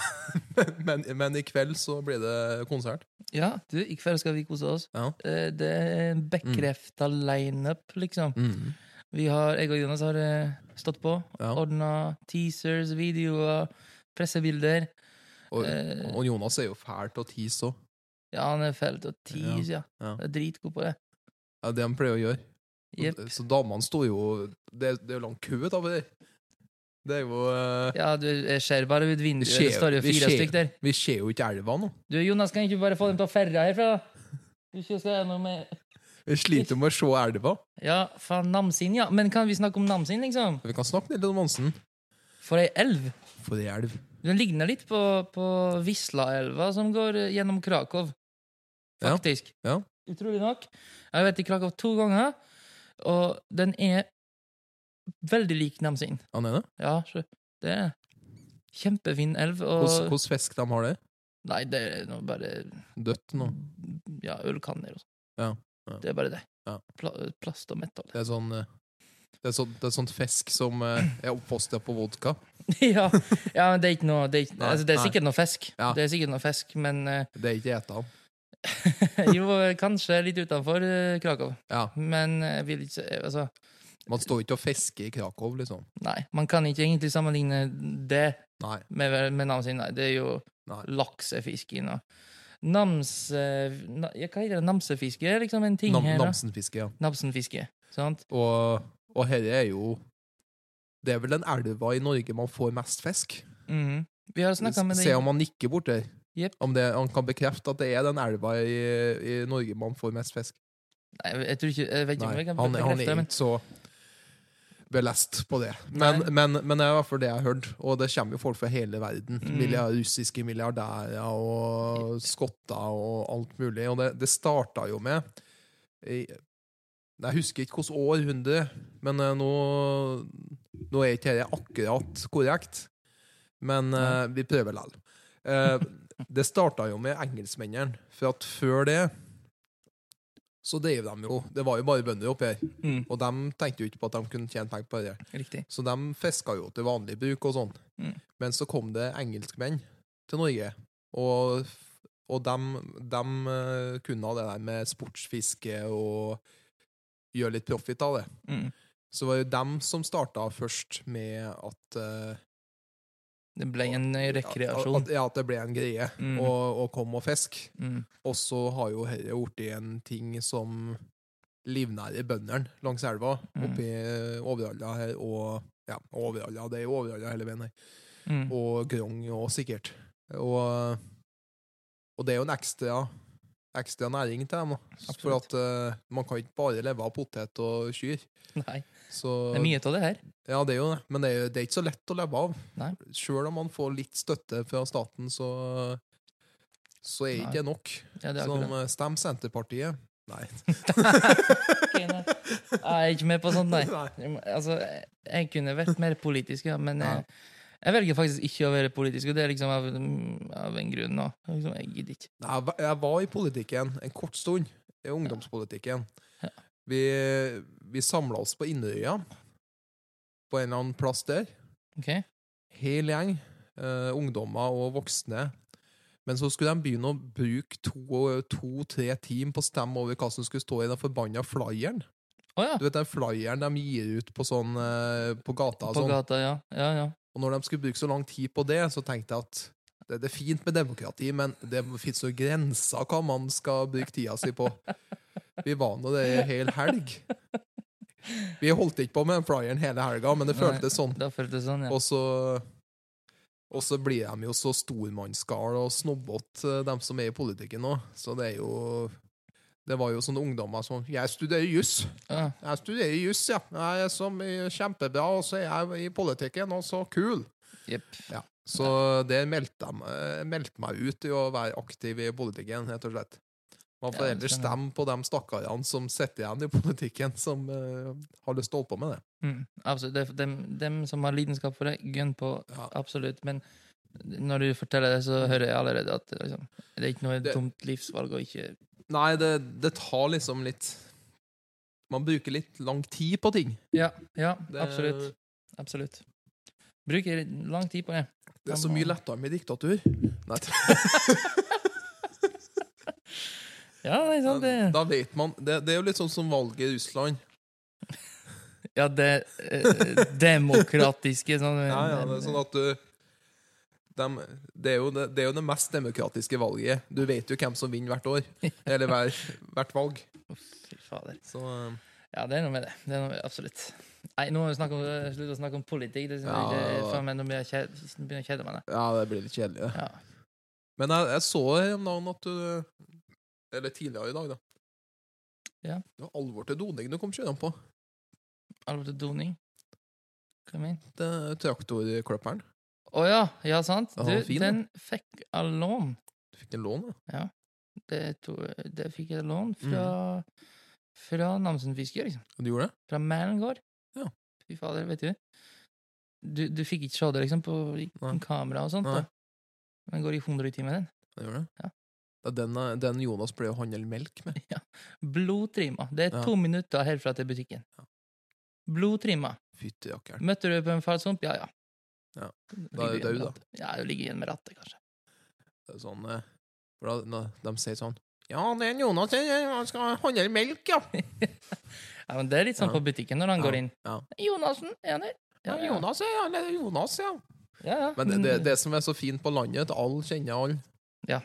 men, men i kveld så blir det konsert. Ja, du, i kveld skal vi kose oss. Ja. Eh, Det er en bekrefta lineup, liksom. Mm. Vi har, jeg og Jonas har eh, stått på, Ja. ordna teasers, videoer, pressebilder. Og, Eh. og Jonas er jo fæl til å tease òg. Ja, han er fæl til å tease, ja. Ja. ja. dritgod på det. Ja, det han pleier å gjøre. Yep. Så damene sto jo Det, det er jo lang kø da, for det. Er jo uh, Ja, du, ser bare ut vinduet. Det står jo fire stykker der. Vi ser jo ikke elva nå. Du, Jonas, kan ikke bare få dem til å ferre herfra? Ikke skal gjennom med Vi sliter med å se elva. Ja, faen, Namsin, ja. Men kan vi snakke om Namsin, liksom? Vi kan snakke litt om Monsen. For ei elv. For ei elv. Den ligner litt på, på Vislaelva, som går eh, gjennom Krakow. Ja, Faktisk. ja. Utrolig nok. Jeg har vært i Krakow to ganger, og den er veldig lik Namsin. Han er det? Ja, det er kjempefin elv. Og Hvordan hvordan fisk de har det? Nei, det er noe bare Dødt nå? Ja, ølkanner og sånn. Ja, ja. Det er bare det. Ja. Pla plast og metall. Det er sånn eh, det er, så, det er sånn fisk som eh, er oppfostra på vodka. (laughs) ja, ja, men det er ikke noe Det er, ikke, Nei, altså, det er sikkert noe fisk. Det er sikkert noe fisk, men uh... Det er ikke eta. (laughs) Jo, kanskje litt utenfor Krakow. Ja. Men jeg vil ikke Altså, Man står ikke og fisker i Krakow, liksom. nei. Man kan ikke egentlig sammenligne det Nei. med, med Namsin. Nei, det er jo nei. laksefisking og Namse... Na, hva heter det? Namsefiske er liksom en ting Nam her. da. Namsenfiske, ja. Namsenfiske. Sant? Og, og herre er jo Det er vel den elva i Norge man får mest fisk. Mhm. Vi har snakka med Se om han nikker bort der. Yep. Om det, han kan bekrefte at det er den elva i, i Norge man får mest fisk. Nei, jeg tror ikke Jeg vet ikke om jeg kan han, han er det, men ikke så belest på det. Men, men, men det er i hvert fall det jeg har hørt, og det kommer jo folk fra hele verden. Mm. Russiske milliardærer og skotter og alt mulig. Og det, det starta jo med Jeg husker ikke hvilket århundre, men eh, nå, nå er ikke dette akkurat korrekt. Men eh, vi prøver likevel. Eh, det starta jo med engelskmennene, for at før det så drev de jo Det var jo bare bønder oppi her, Mm, og de tenkte jo ikke på at de kunne tjene penger på det. riktig. Så de fiska jo til vanlig bruk og sånn. Mm. Men så kom det engelskmenn til Norge, og, og de, kunne ha det der med sportsfiske og gjøre litt profit av det. Mm. Så var det dem som starta først med at eh, Det ble en eh, rekreasjon. At, ja, at det ble en greie Mm. komme og fiske. Mm. Og så har jo dette blitt en ting som livnærer bøndene langs elva, Mm. oppi Overhalla her, og ja, Overhalla, det er jo Overhalla hele veien her. Mm. Og Grong og sikkert. Og, og det er jo en ekstra, ekstra næring til dem. For at uh, man kan ikke bare leve av potet og kyr. Nei, Så, det er mye av det her. Ja, det er jo det, men det er, det er ikke så lett å leve av. Nei. Sjøl om man får litt støtte fra staten, så, så er ikke det nok. Ja, det Som eh, Stem Senterpartiet. Nei. okay, nei. Jeg er ikke med på sånt, nei. Altså, jeg- jeg kunne vært mer politisk, ja, men jeg, jeg velger faktisk ikke å være politisk, og det er liksom av, av en grunn nå. Liksom, jeg gidder ikke. Nei, jeg var i politikken en kort stund. I ungdomspolitikken. Vi, vi samla oss på Inderøya, på en eller annen plass der. Ok? Hel gjeng. Uh, ungdommer og voksne. Men så skulle de begynne å bruke to-tre to, timer på å stemme over hva som skulle stå i den forbanna flyeren. Oh, ja. Du vet den flyeren de gir ut på, sånn, uh, på gata. På sånn. gata, ja. Ja, ja. Og når de skulle bruke så lang tid på det, så tenkte jeg at det, det er fint med demokrati, men det fins jo grenser hva man skal bruke tida si på. (laughs) Vi var nå det i hel helg. Vi holdt ikke på med den flyeren hele helga, men det føltes sånn. Det føltes sånn, ja. Og så og så blir de jo så stormannsgale og snobbete, de som er i politikken nå. Så det er jo Det var jo sånne ungdommer som 'Jeg studerer juss'. ja. Jeg studerer juss, ja. Jeg er som er kjempebra, og så er jeg i politikken, og så kul. Yep. Ja. Så det meldte meg- meldte meg ut i å være aktiv i politikken, rett og slett. Man får heller stemme på de stakkarene som sitter igjen i politikken, som uh, har lyst til å holde på med det. Mm, absolutt. Det dem, dem som har lidenskap for det, gønn på. Ja. Absolutt. Men når du forteller det, så hører jeg allerede at liksom, det er ikke noe Det- dumt livsvalg å ikke Nei, det, det tar liksom litt Man bruker litt lang tid på ting. Ja, ja Det, absolutt. Absolutt. Bruker lang tid på det. Det er så mye lettere med diktatur. Nei, (laughs) (laughs) Ja, er sant, det. da vet man det, det er jo litt sånn som valget i Russland. (laughs) Ja, det eh, demokratiske sånn Ja, ja, det er sånn at du dem, det, er jo det, det er jo det mest demokratiske valget. Du vet jo hvem som vinner hvert år. (laughs) Eller hver, hvert valg. Fy fader. Så eh, Ja, det er noe med det. det er noe, absolutt. Nei, nå må vi snakke om, slutte å snakke om politikk. Det, Ja. det, faen meg, nå blir jeg kjed- begynner jeg å kjede meg. ja, det blir litt kjedelig. det. Ja. Men jeg, jeg så her om dagen at du Eller tidligere i dag, da. Ja. Det var alvor til doning du kom kjørende på. Alvor til doning. Hva mener du? Er Traktorklipperen. Å ja, ja, sant. Ja, Du, fin, den fikk jeg lån. Du fikk en lån, da. Det, to, det fikk jeg lån fra, fra Namsen Fisker, liksom. Og du gjorde det? Fra Mælen gård. Ja. Fy fader, vet du. Du, du fikk ikke se det liksom på Nei. kamera og sånt. Nei. da. Den går i 100 i timen, den. Det gjør det? Ja. Det den, den Jonas pleier å handle melk med. (laughs) Ja. Blodtrimma. Det er Ja. to minutter herfra til butikken. Blodtrimma. Fytti rakkeren. Møtte du på en falsump? Ja, ja. Ja. Da er du død, da. Ja, du ligger igjen med rattet, kanskje. Det er sånn eh, for da, de sier sånn Ja, det er en Jonas han skal handle melk, ja. (laughs) Ja, men Det er litt sånn Ja. på butikken når han Ja, går inn. ja. Jonassen, er han her? Ja, Jonas, ja. Jonas, ja. Ja, ja. Men det, det, det som er så fint på landet, at alle kjenner alle. Ja,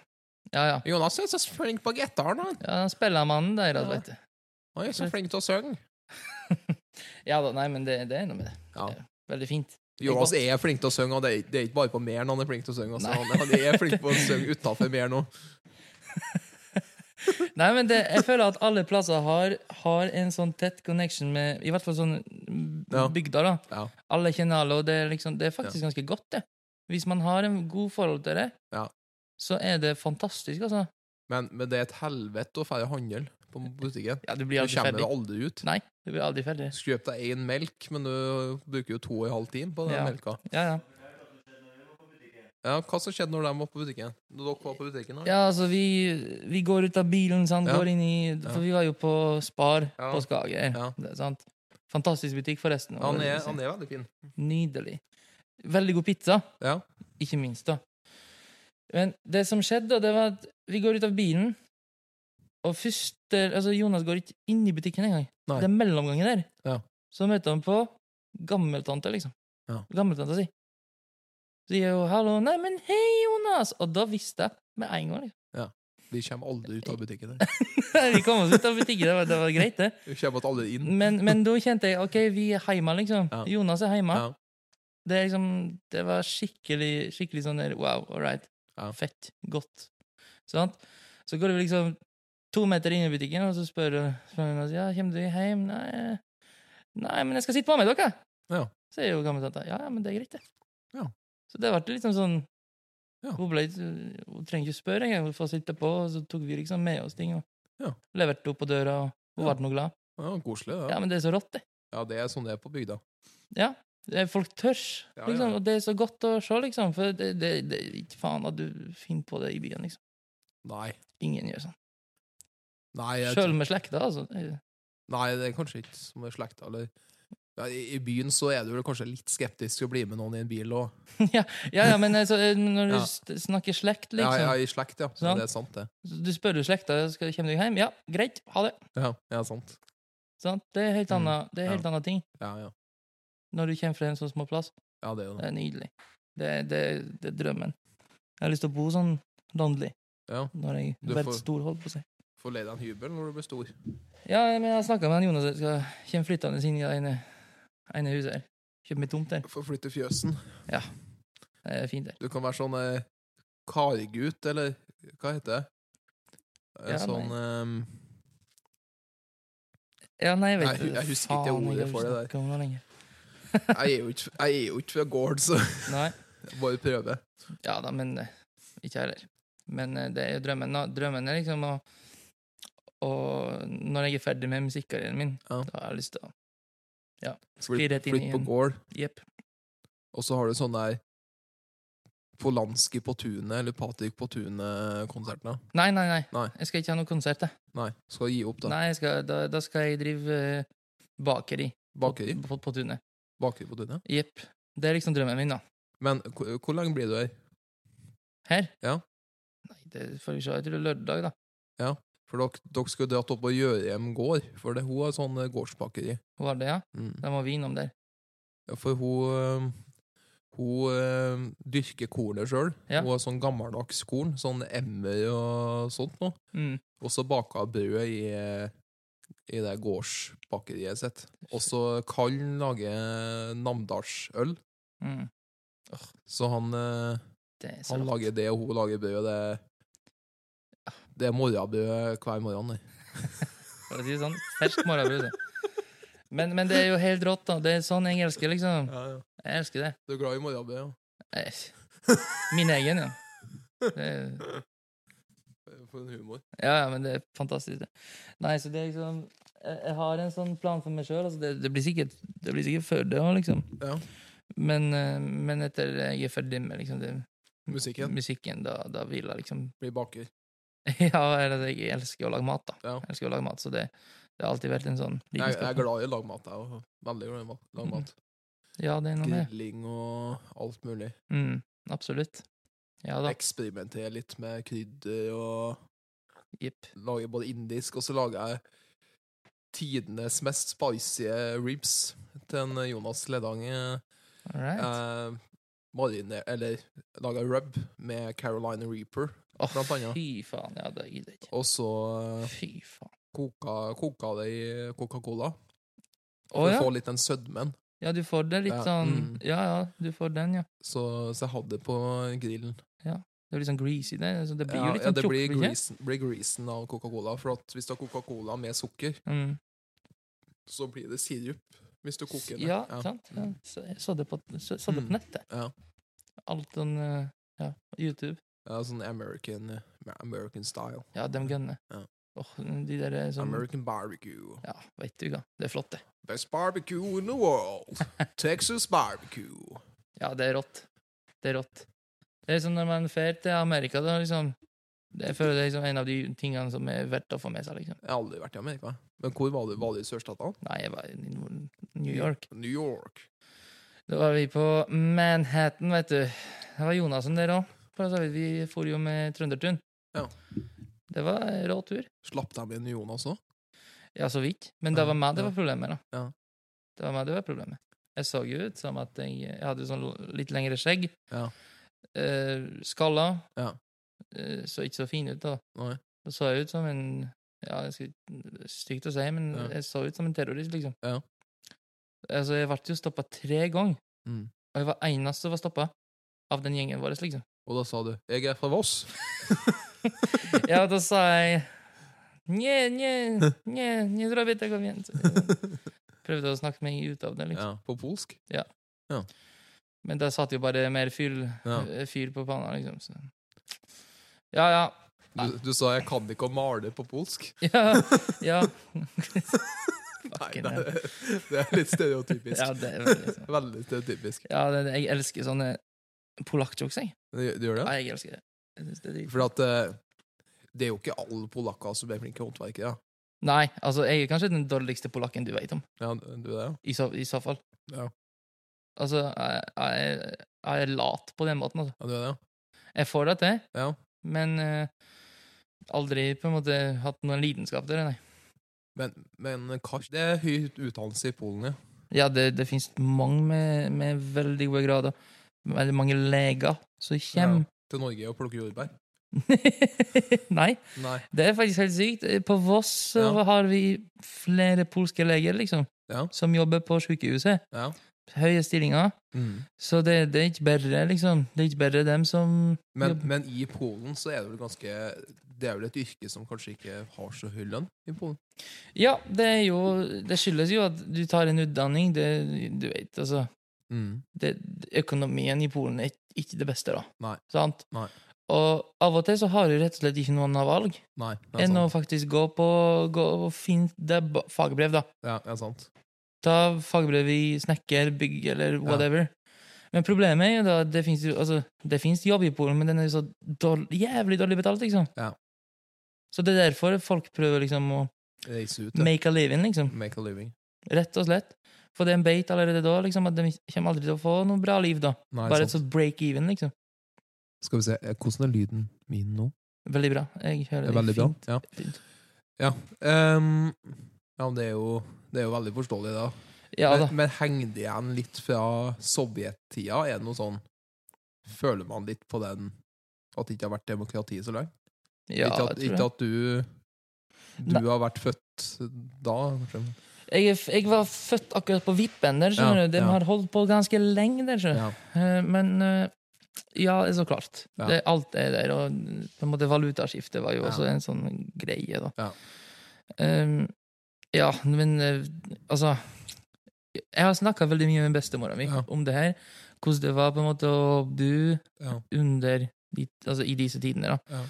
ja. Jonas er så flink på gitaren, han. ja han spillermannen der, altså, Ja. vet du. Han er så flink til å synge. (laughs) Ja da, nei, men det, det er noe med det. Ja. Det Veldig fint. Jonas er flink til å synge, og det er, det er ikke bare på Mæren han er flink til å synge. Altså. Han, han er flink på å synge utafor Mæren òg. (laughs) Nei, men det, jeg føler at alle plasser har, har en sånn tett connection med I hvert fall sånn bygda, da. Ja. Alle kjenner alle, og det er, liksom, det er faktisk ganske godt, det. Hvis man har en god forhold til det, Ja. Så er det fantastisk, altså. Men, men det er et helvete å fære handel på butikken. Ja, du Du blir aldri kommer ferdig. jo aldri ut. Nei, du blir aldri ferdig. Skulle kjøpt deg én melk, men du bruker jo to og en halv time på den Ja. melka. Ja, ja. Ja, Hva som skjedde når de var på butikken? Når dere var på butikken? Eller? Ja, altså, vi, vi går ut av bilen, sant? Ja. går inn i For vi var jo på Spar Ja. på Skager. Ja. Det, sant? Fantastisk butikk, forresten. Han er, han er veldig fin. Nydelig. Veldig god pizza, Ja. ikke minst, da. Men det som skjedde, det var at vi går ut av bilen, og først Altså, Jonas går ikke inn i butikken engang. Nei. Det er mellomgangen der. Ja. Så møter han på gammeltante, liksom. Ja. Gammeltanta si. Så sier hun 'hallo', 'nei, men hei, Jonas'. Og da visste jeg med en gang. Liksom. Vi kommer aldri ut av butikken. der. (laughs) vi kom oss ut av butikken, det var, det var greit, det. Vi kommer aldri inn. Men, men da kjente jeg OK, vi er hjemme, liksom. Ja. Jonas er hjemme. Ja. Det, liksom, det var skikkelig skikkelig sånn der wow, all right. Ja. Fett. Godt. Sant? Så går vi liksom to meter inn i butikken, og så spør spør hun ja, kommer du hjem. Nei, nei, men jeg skal sitte på med dere. Ja. Sier jo gammeltanta. Ja, ja, men det er greit, det. Ja. Så det ble liksom sånn Ja. Hun, ble, hun trenger ikke spørre engang, hun får sitte på, og så tok vi liksom med oss ting. Og Ja. Leverte opp på døra, og hun Ja. ble noe glad. Ja, Koselig, ja. Ja, men det er så rått, det. Ja, det er sånn det er på bygda. Ja, folk tørs, Ja, liksom, ja. og det er så godt å se, liksom, for det, det, det er ikke faen at du finner på det i byen, liksom. Nei. Ingen gjør sånn. Nei, jeg, Sjøl med slekta, altså. Nei, det er kanskje ikke som med slekta. Eller ja, i, byen så er du vel kanskje litt skeptisk til å bli med noen i en bil òg. (laughs) ja, ja, ja, men altså, når du Ja. snakker slekt, Ja, liksom, ja, i slekt, ja. Sånn. Det er sant, det. du spør jo slekta skal kommer deg hjem, ja, greit, ha det. Ja, ja sant. Sant? Det er helt Mm, annet, det er helt ja. annen ting Ja, ja. Når du kommer fra en sånn små plass. Ja, det er jo Det det. er nydelig. Det, det, det er drømmen. Jeg har lyst til å bo sånn landlig Ja. når jeg Du blir får- stor, holdt på å si. Får leie deg en hybel når du blir stor. Ja, men jeg har snakka med han Jonas, jeg skal komme flyttende inn i det ene, ene huset her. Kjøpe meg tomt der. Få flytte fjøsen. Ja. Det er fint der. Du kan være sånn eh, kargut, eller hva heter det? En Ja, sånn ehm, Ja, nei, jeg vet Nei, jeg- husker ikke ordet for det der. snakket om det lenger. Jeg er jo ikke, jeg er jo ikke fra gård, så (laughs) Nei. (laughs) jeg prøve. Ja da, men eh, ikke heller. Men eh, det er jo drømmen. da. Drømmen er liksom å og Når jeg er ferdig med musikkarrieren min, Ja. da har jeg lyst til å Ja. Skli rett inn i flytt på gård, Yep. og så har du sånn der Polanski på tunet, eller Patrick på tunet-konsertene. Nei, nei, nei, Nei. Jeg skal ikke ha noe konsert, jeg. Nei, skal gi opp, da. Nei, skal, da, da skal jeg drive uh, bakeri Bakeri. på, på, på tunet. Bakeri på tunet. Jepp. Det er liksom drømmen min, da. Men hvor, hvor lenge blir du her? Her? Ja. Nei, det får vi se. Jeg tror lørdag, da. Ja, For dere, dere skulle dratt opp og gjøre hjem gård, for det, hun har sånn gårdspakkeri. gårdsbakeri. Hun har det, ja? Mm. Da må vi innom der. Ja, for hun eh, Hun eh, dyrker kornet sjøl. Ja. Hun har sånn gammeldags korn, sånn emmer og sånt noe. Mm. Og så baka hun brød i, eh, i det gårdspakkeriet sitt. Og så lager namdalsøl. Mm. Så han, eh, Det så han lager det, og hun lager brød. Det, det er morgenbrød hver morgen. det. (laughs) For å si det sånn. Fersk morgenbrød. det. Men, men det er jo helt rått, da. Det er sånn jeg elsker, liksom. Jeg elsker det. Du er glad i morgenbrød? Ja. Min egen, ja. Det er, For en humor. ja, ja, men det er fantastisk. det. Nei, så det er liksom Jeg, har en sånn plan for meg sjøl. Altså det, det, blir sikkert- det blir sikkert før det òg, liksom. Ja. Men, eh, men etter jeg er ferdig med liksom, det, Musikken musikken, da, da vil jeg liksom blir baker. (laughs) Ja, eller jeg elsker å lage mat, da. Ja. Jeg elsker å lage mat, så det, det har alltid vært en sånn Jeg, jeg er glad i å lage mat. Jeg òg. veldig glad i å Lage Mm. mat. (laughs) Ja, det er noe med. Grilling og alt mulig. Mm, absolutt. Ja da. Eksperimentere litt med krydder og yep. lage både indisk, og så lager jeg tidenes mest spicy ribs til en Jonas Ledang. eh, right. Eh, eller laga rub med Carolina Reaper, oh, blant annet. fy faen. Ja, det gidder ikke. Og så eh, Fy faen. koka, koka det i Coca-Cola. For oh, ja. å få litt den sødmen. Ja, du får det litt sånn mm. Ja, ja, du får den, ja. Så, så jeg hadde det på grillen. Det er litt sånn greasy, det. Så det blir Ja, jo litt ja, sånn det blir greasen, blir greasen av Coca-Cola. For hvis du har Coca-Cola med sukker, Mm. så blir det sirup hvis du koker den. Ja, sant. Ja. Så, jeg så det på, så, så det Mm. på nettet. Ja. Alt sånn eh, Ja, YouTube. Ja, sånn American, eh, American style. Ja, dem gunner. Ja. Oh, de der sånn... American barbecue. Ja, veit du hva. Det er flott, det. Best barbecue in the world. (laughs) Texas barbecue. Ja, det er rått. Det er rått. Det er sånn når man drar til Amerika, da liksom det, er, det er liksom en av de tingene som er verdt å få med seg, liksom. Jeg har aldri vært i Amerika. Men hvor var du? Var du i sørstatene? Nei, jeg var i New York. New York. Da var vi på Manhattan, vet du. Det var Jonassen der òg. Vi for jo med Trøndertun. Ja. Det var en rå tur. Slapp de inn Jonas òg? Ja, så vidt. Men det var meg det var problemet, da. Ja. Det var meg det var problemet. Jeg så jo ut som at jeg, jeg hadde sånn litt lengre skjegg. Ja. Eh, skalla. Ja. Eh, så ikke så fin ut, da. Nei. Så jeg ut som en Ja, det er stygt å si, men Ja. jeg så ut som en terrorist, liksom. Ja. Altså, jeg ble jo stoppa tre ganger, Mm. og jeg var eneste som var stoppa av den gjengen vår, liksom. Og da sa du 'Jeg er fra Voss'. (laughs) Ja, da sa jeg Nje, nje, nje, nje, zrobię tego więcej. Prøvde å snakke meg ut av det, liksom. Ja, på polsk. Men det satt jo bare mer fyr, Ja. eh, fyr på panna, liksom. Så. Ja, ja. Du, du sa 'jeg kan ikke å male' på polsk. (laughs) Ja. ja. (laughs) Nei, det, hell. det er litt stereotypisk. ja det er veldig sånn. (laughs) Veldig stereotypisk. Ja, det, jeg elsker sånne polakkjokes, jeg. Du, du gjør det? Ja, jeg elsker det. Jeg det er. For at eh, det er jo ikke alle polakker som er flinke håndverkere. Nei, altså, jeg er kanskje den dårligste polakken du vet om. Ja, du er det? I så, i så fall. Ja. Altså, jeg, jeg, jeg er lat på den måten, altså. Ja, du er det? Jeg får det til, Ja. men eh, aldri på en måte hatt noen lidenskap der, nei. Men, men hva Det er høy utdannelse i Polen, ja. Ja, det, det finnes mange med, med veldig gode grader. Veldig mange leger som kommer. Til Norge og plukke jordbær. (laughs) Nei, Nei. det er faktisk helt sykt. På Voss så Ja. har vi flere polske leger, liksom, Ja. som jobber på sykehuset. Ja. Høye stillinger. Mm. Så det, det er ikke bare, liksom. Det er ikke bare dem som Men, men i Polen så er det vel ganske Det er vel et yrke som kanskje ikke har så høy lønn i Polen? Ja, det er jo Det skyldes jo at du tar en utdanning. Det, du vet, altså Mm. det, Økonomien i Polen er ikke det beste, da. Nei. Sant? Nei. Og av og til så har du rett og slett ikke noen annet valg Nei, enn å faktisk gå på gå og finne det fagbrev, da. Ja, det er sant. Ta fagbrev i snekker, bygg eller whatever. Men problemet er jo da at det fins altså, jobb i Polen, men den er jo så dårlig, jævlig dårlig betalt, liksom. Ja. Så det er derfor folk prøver liksom å Reise ut, ja. make a living, liksom. Make a living. Rett og slett. For det er en beit allerede da, liksom, at de kommer aldri til å få noe bra liv, da. Nei, Bare et sant. sånt break even, liksom. Skal vi se, eh, hvordan er lyden min nå? Veldig bra. Jeg hører Det veldig bra. Ja. Fint. Ja, ehm, ja det, er jo, det er jo veldig forståelig, da. Ja da. men, men henger det igjen litt fra sovjettida? Er det noe sånn Føler man litt på den At det ikke har vært demokrati så lenge? Ja, ikke, at, jeg tror ikke at du Du har vært født da? kanskje? Jeg, jeg var født akkurat på vippen der, skjønner Ja, du. De ja. har holdt på ganske lenge der, skjønner du. Ja. Eh, Men eh, ja, så klart. Det, alt er der. Og på en måte valutaskiftet var jo også en sånn greie, da. Ja. Ja, men eh, altså Jeg har snakka veldig mye med bestemora mi Ja. om det her. Hvordan det var på en måte å bo Ja. under de, altså i disse tidene. da. Ja.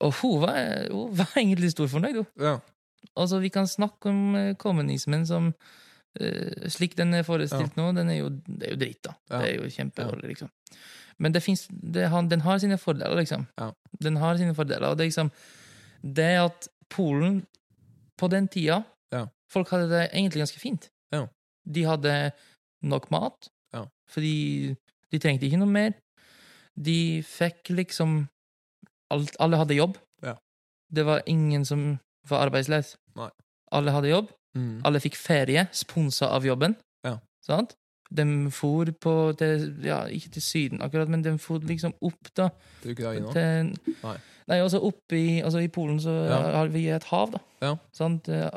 Og hun var, hun var (laughs) egentlig stor fornøyd, hun. Ja. Altså, vi kan snakke om eh, kommunismen som uh, Slik den er forestilt nå, den er jo, det er jo dritt, da. Det er jo kjempedårlig, liksom. Men det finnes, det den har sine fordeler, liksom. Den har sine fordeler, og det er liksom Det at Polen på den tida Ja. Folk hadde det egentlig ganske fint. Ja. De hadde nok mat, Ja. fordi de trengte ikke noe mer. De fikk liksom alt, Alle hadde jobb. Ja. Det var ingen som var arbeidsløs. Nei. Alle hadde jobb. Mm. Alle fikk ferie, sponsa av jobben. Ja. Sant? De for på til, Ja, ikke til Syden akkurat, men de for liksom opp, da. Til Ukraina? Til, Nei. Nei, altså oppe i, altså i Polen så Ja. har vi et hav, da. Ja. Sant? Eh,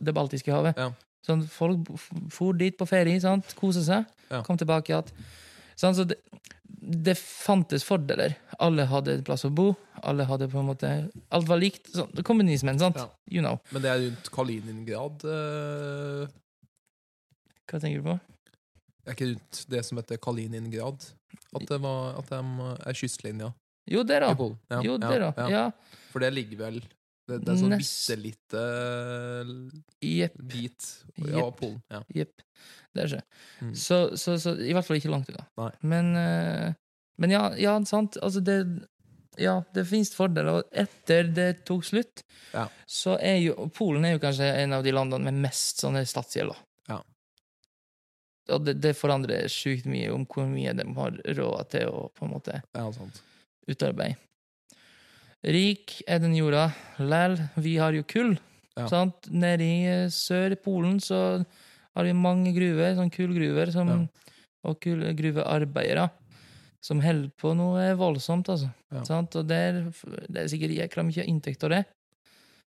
Det baltiske havet. Ja. Sånn, folk for dit på ferie, sant? kose seg, Ja. kom tilbake igjen. Sånn, så det, det fantes fordeler. Alle hadde en plass å bo. Alle hadde på en måte Alt var likt. Sånn, kommunismen, sant? Ja. You know. Men det er rundt Kaliningrad uh... Hva tenker du på? Det Er ikke rundt det som heter Kaliningrad? At det var, at de er kystlinja Jo, det, da. Ja, jo, det, da. ja. For det ligger vel Det, det er sånn Nest- bitte lite yep. bit av. Polen. Ja. Jepp. Det er. Mm. Så, så, så i hvert fall ikke langt unna. Men, eh, men ja, ja, sant. Altså, det Ja, det finnes fordeler. Og etter det tok slutt, Ja. så er jo Polen er jo kanskje en av de landene med mest sånne statsgjelder. Ja. Og det, det forandrer sjukt mye om hvor mye de har råd til å på en måte ja, sant. Utarbeide. Rik er den jorda. Læl, vi har jo kull. Ja. Sant? Nede i eh, sør i Polen så har vi mange gruver, sånn kullgruver, som, Ja. og kullgruvearbeidere, som holder på noe voldsomt, altså. Ja. Sant? Og der, det er sikkert jækla mye inntekt av det.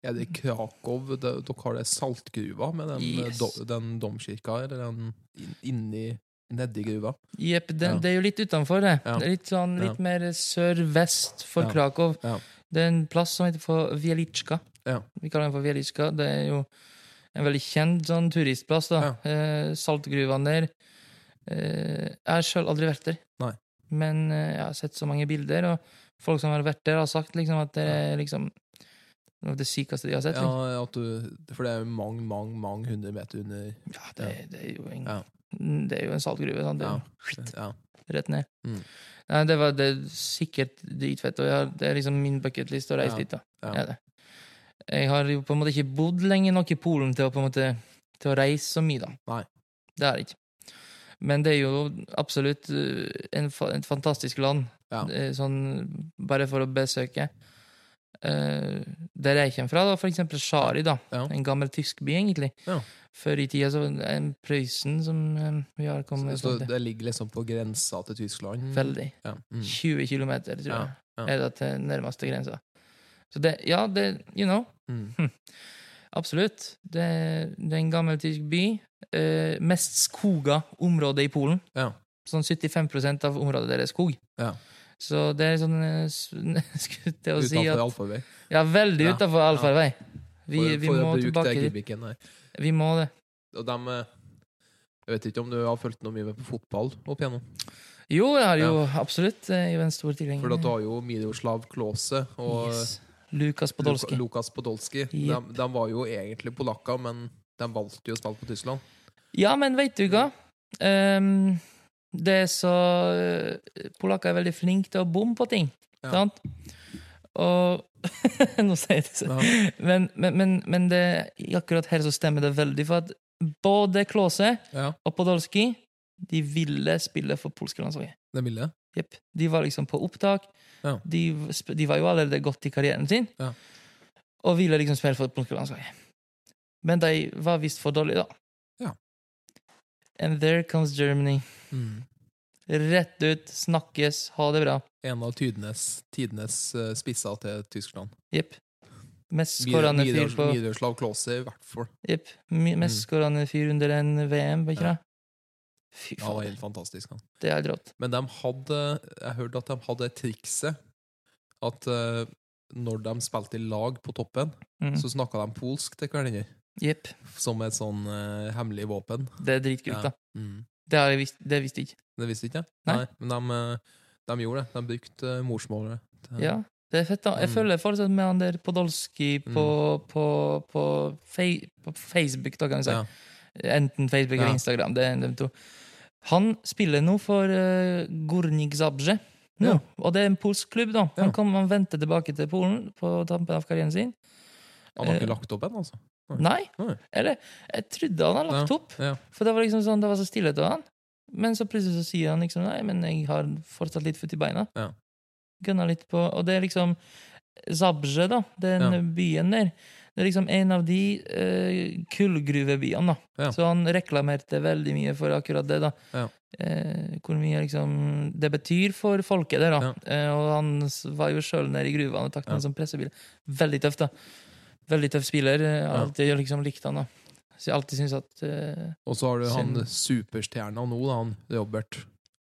Er det Krakow dere har det saltgruva med den, Yes. do, den domkirka, eller den inni nedi gruva? Jepp, det, Ja. det er jo litt utenfor det. Ja. Litt sånn litt Ja. mer sør-vest for. Krakow. Det er en plass som heter for Wieliczka. Ja. Vi kaller den for Wieliczka. Det er jo en veldig kjent sånn turistplass. da. Eh, saltgruvene der. Eh, jeg har sjøl aldri vært der, Nei. men eh, jeg har sett så mange bilder, og folk som har vært der, har sagt liksom at det er liksom noe av det sykeste de har sett. Ja, du, for det er jo mange, mange mange hundre meter under Ja, det, det, er jo en, Ja. det er jo en saltgruve. Sant? Det Ja. ja. rett ned. Mm. Nei, det var det er sikkert dritfett, og har- det er liksom min bucketlist å reise Ja. dit. da. Ja. Det. Jeg har jo på en måte ikke bodd lenge nok i Polen til å på en måte til å reise så mye, da. Nei. Det er jeg ikke. Men det er jo absolutt uh, en, et fantastisk land, Ja. Er sånn bare for å besøke. Uh, der jeg kommer fra, da, for eksempel Shari, da. Ja. En gammel tysk by, egentlig. Ja. Før i tida så en Prøysen som um, vi har kommet Så til. det ligger liksom på grensa til Tyskland? Veldig. Ja. Mm. 20 kilometer, tror jeg, er det til nærmeste grensa. Så det, ja, det, you know, Mm. (laughs) absolutt. Det, det er en gammel tysk by. Eh, mest skoga område i Polen. Ja. Sånn 75% av området der er skog. Ja. Så det er sånn eh, (laughs) Skulle til å si Utenfor at allfarvei. Ja, veldig Ja, utenfor allfarvei. Vi, For, vi for må tilbake dit. Vi må det. Og dem eh, Jeg vet ikke om du har fulgt noe mye med på fotball opp igjennom? Jo, jeg har jo absolutt i Jeg er en stor tilhenger. For du har jo Miroslav Klause og Yes. Lukas Podolsky. Lukas Lukas Podolsky. De, de var jo egentlig polakker, men de valgte jo å spille på Tyskland. Ja, men vet du hva? Ehm, det er så eh, Polakker er veldig flinke til å bomme på ting. Ja. Sant? Og (laughs) Nå sier jeg det sånn. Ja. Men, men, men, men det, akkurat her så stemmer det veldig, for at både Klåse Ja, og Podolsky de ville spille for polske landslaget. det ville Yep. De var liksom på opptak. Ja. De, de var jo allerede godt i karrieren sin, Ja. og ville liksom spille for det polske landslaget. Men de var visst for dårlige, da. And there comes Germany. Mm. Rett ut, snakkes, ha det bra. En av tidenes, tidenes eh, spisser til Tyskland. Jepp. Mest skårende fyr på Miroslav Klause, i hvert fall. Jepp. Mest skårende Mm. fyr under en VM, var ikke Ja. det? Fy Ja, det var faen, helt fantastisk. Han. det er rått. Men de hadde Jeg hørte at de hadde trikset at uh, når de spilte i lag på toppen, Mm. så snakka de polsk til hverandre. Jepp. Som et sånn uh, hemmelig våpen. Det er dritkult, Ja. da. Mm. Det, har jeg visst, det visste jeg ikke. Det visste ikke Nei. Nei. Men de, eh, de gjorde det. De brukte eh, morsmålet. Ja, det er fett, da. Jeg Mm. følger fortsatt med han der Podolsky på, på, på, fei- på Facebook, da, kan jeg si. Ja. Enten Facebook eller Instagram. Det er de to. Han spiller nå for uh, Górnik Zabrze. Ja. Og det er en polsk klubb, da. Han, Ja. kom, han vendte tilbake til Polen på tampen av karrieren sin. Han har ikke lagt opp ennå, altså. Nei. Nei. Eller, jeg trodde han hadde lagt Ja, opp. ja. For det var liksom sånn, det var så stille til han. Men så plutselig så sier han liksom nei, men jeg har fortsatt litt futt i beina. Ja. Gunna litt på Og det er liksom Zabrze, da, den Ja. byen der. Det er liksom en av de uh, kullgruvebyene, da. Så han reklamerte veldig mye for akkurat det, da. Ja. Eh, hvor mye liksom det betyr for folket der, da. Eh, og han var jo sjøl nede i gruvene og tok Ja. som pressebil. Veldig tøft, da. Veldig tøff spiller. Alltid Ja. liksom likte han, da. Så jeg alltid syntes at uh, Og så har du han sin... superstjerna nå, da, han Robert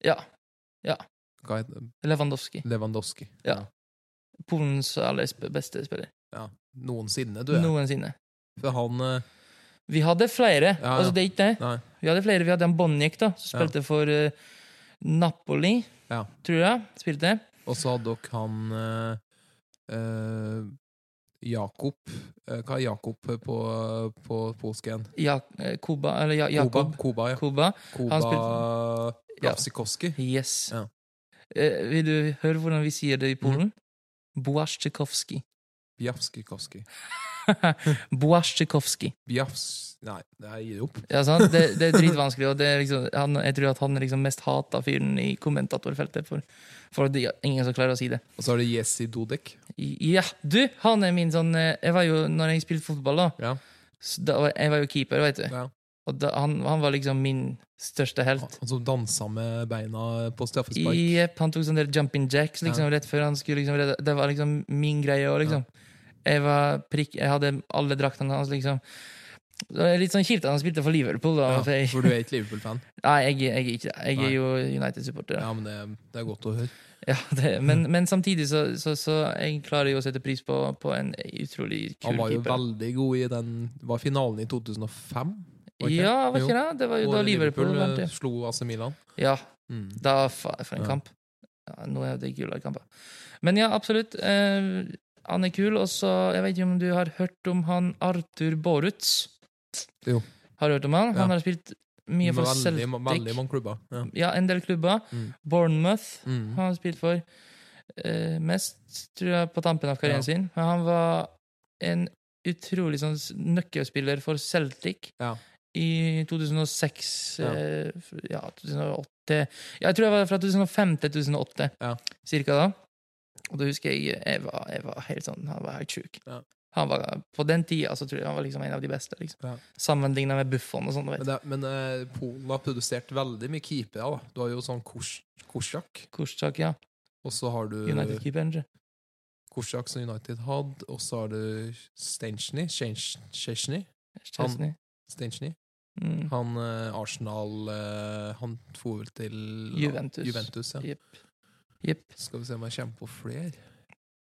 Ja. Hva heter? Lewandowski. Lewandowski. Ja. Polens aller beste spiller. ja. Noensinne, du. er. Noensinne. For han uh... Vi hadde flere. Ja, ja. Altså, det er ikke det. Nei. Vi hadde flere. Vi hadde en Bonnik da, som Ja. spilte for uh, Napoli, Ja. tror jeg. Spilte. Og så hadde dere han eh, eh, Jakob eh, Hva er Jakob på, på polsk igjen? Ja, eh, Kuba, eller ja, Jakob Koba, ja. Kuba. Koba Han Ja. Yes. Ja. Eh, vil du høre hvordan vi sier det i Polen? Błaszczykowski. Bjavskikowski. (laughs) Błaszczykowski. Bjafs Nei, det er gir opp. Ja, sant? Det, det er (laughs) dritvanskelig, og det er liksom, han, jeg tror at han er liksom mest hata fyren i kommentatorfeltet. For, for det er ingen som klarer å si det. Og så har du Jesse Dodek. Ja, du! Han er min sånn eh, Jeg var jo, når jeg spilte fotball, da, Ja. så da Jeg var jo keeper, vet du. ja. Og da, han, han var liksom min største helt. Han som dansa med beina på straffespark. Jepp, han tok sånn der jumping jacks liksom, rett før han skulle liksom Det var liksom min greie òg, liksom. Jeg var prikk Jeg hadde alle draktene hans, liksom. Det er litt sånn kjipt at han spilte for Liverpool. Da, Ja, for jeg, for du er ikke Liverpool-fan? (laughs) nei, jeg, jeg er ikke. Jeg er jo United-supporter. Ja, men det, det er godt å høre. (laughs) Ja, det, men, men samtidig så, så, så jeg klarer jo å sette pris på, på en utrolig kul Han var jo keeper. veldig god i den Var finalen i 2005? var ikke Ja, var ikke det? Det var jo da Liverpool Liverpool det. slo AC Milan. Ja, Mm. da For en Ja. kamp. Ja, nå er det gule kamper. Men ja, absolutt. Eh, han er kul. Og så Jeg vet ikke om du har hørt om han Arthur Boruts? Jo. Har du hørt om han? Ja. Han har spilt mye for veldig, Celtic. veldig mange klubber. Ja. Ja, en del klubber. Mm. Bournemouth Mm. han har spilt for. Eh, mest, tror jeg, på tampen av karrieren Ja. sin. Men han var en utrolig sånn nøkkelspiller for Celtic Ja. i 2006 Ja. eh, ja, 2008 ja, Jeg tror jeg var fra 2005 til 2008, Ja. cirka da. Og da husker jeg jeg var, jeg var helt sånn Han var helt sjuk. Ja. Han var, på den tida så tror jeg han var liksom en av de beste. liksom. Ja. Sammenligna med Buffon og sånn. Men, det, men uh, Polen har produsert veldig mye keepere. da. Du har jo sånn Kors, Korsjak. Korsak, ja. og så har du United-keeperen. jeg. Som United hadde, og så har du Stenchny. Stenchny. Mm. Han eh, Arsenal eh, Han for vel til Juventus. Juventus ja. Jepp. Jepp. Skal vi se om jeg kommer på flere.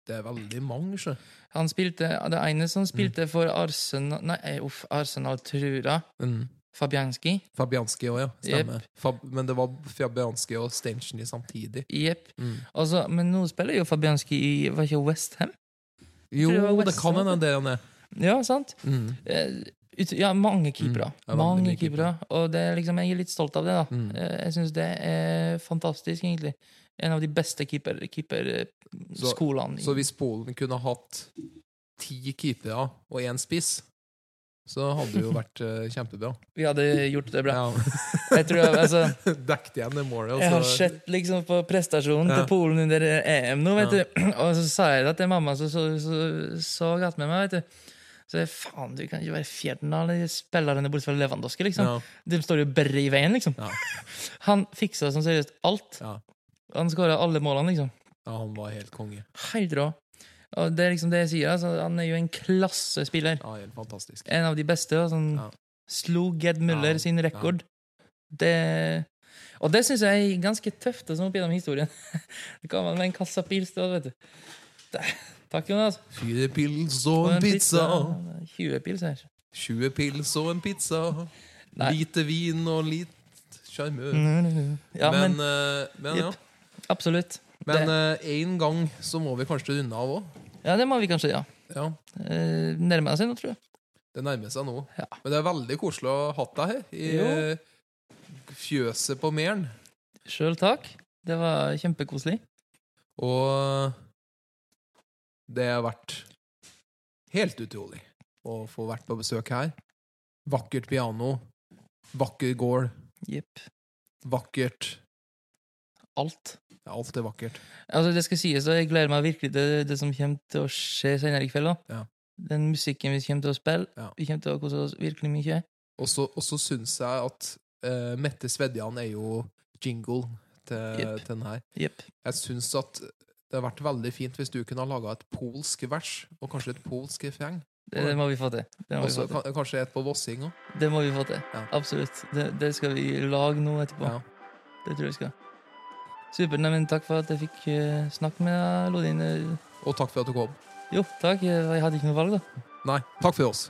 Det er veldig mange, sjø. Han spilte, Det ene Mm. som spilte for Arsenal Nei, eh, uff, Arsenal, tror jeg. Mm. Fabianski. Fabianski òg, ja. Stemmer. Fab, men det var Fabianski og Stenchny samtidig. Jepp. Mm. Altså, men nå spiller jo Fabianski i Var ikke Westham? Jo, det det kan hende det han er. Ja, sant? Mm. Eh, ja, mange keepere. Mm, mange keepere. Og det liksom, jeg er litt stolt av det. da. Mm. Eh, Jeg syns det er fantastisk, egentlig. En av de beste keeper- keeperskolene. Så hvis Polen kunne hatt ti keepere og én spiss, så hadde det jo vært eh, kjempebra. (laughs) vi hadde gjort det bra. Ja. Jeg tror jeg, altså, (laughs) Dekket igjen det målet. Jeg har sett liksom på prestasjonen Ja. til Polen under EM nå, vet Ja. du. (clears throat) Og så sa jeg det til mamma, så så, så, så godt med meg, vet du. Så jeg, faen, du kan ikke være fjerden av de spillerne bortsett fra Lewandowski, liksom. De står jo bare i veien, liksom. (laughs) Han fiksa som seriøst alt. Han skåra alle målene, liksom. ja, han var helt konge. Helt rå. Og det er liksom det jeg sier, altså, han er jo en klassespiller. Ja, helt fantastisk. En av de beste. og Sånn, Ja. Slo Ged Muller Ja, sin rekord. Det Og det syns jeg er ganske tøft sånn opp gjennom historien. (laughs) Det kan man med en kasse pils vet du. Det- Takk, Jonas. Fire pils og Og en pizza. 20 pils her. 20 pils og en pizza. Nei. Lite vin og litt sjarmør. Ja, men, men, uh, men ja. Absolutt. Men én gang så må vi kanskje runde av òg. ja, det må vi kanskje, ja. Ja, Eh, Nærmer seg nå, tror jeg. det nærmer seg nå. Ja. Men det er veldig koselig å ha deg her i Jo. eh, fjøset på Mæren. Sjøl takk. Det var kjempekoselig. Og det har vært helt utrolig å få vært på besøk her. Vakkert piano, vakker gård, Jepp. vakkert Alt. Ja, Alt er vakkert. Altså, det skal sies, og jeg gleder meg virkelig til det som kommer til å skje senere i kveld. da. Ja. Den musikken vi kommer til å spille. Ja. Vi kommer til å kose oss virkelig mye. Og så syns jeg at uh, Mette Svedjan er jo jingle til, yep. til den her. Yep. Jeg syns at det har vært veldig fint hvis du kunne ha laga et polsk vers, og kanskje et polsk refreng. Det, det må vi få til. Det Og få til. kanskje et på vossing òg. Det må vi få til. Ja. Absolutt. Det, det skal vi lage nå etterpå. Ja. Det tror jeg vi skal. Supert. Men takk for at jeg fikk eh, snakke med Lodin. Og takk for at du kom. Jo, takk. Jeg hadde ikke noe valg, da. Nei, takk for oss.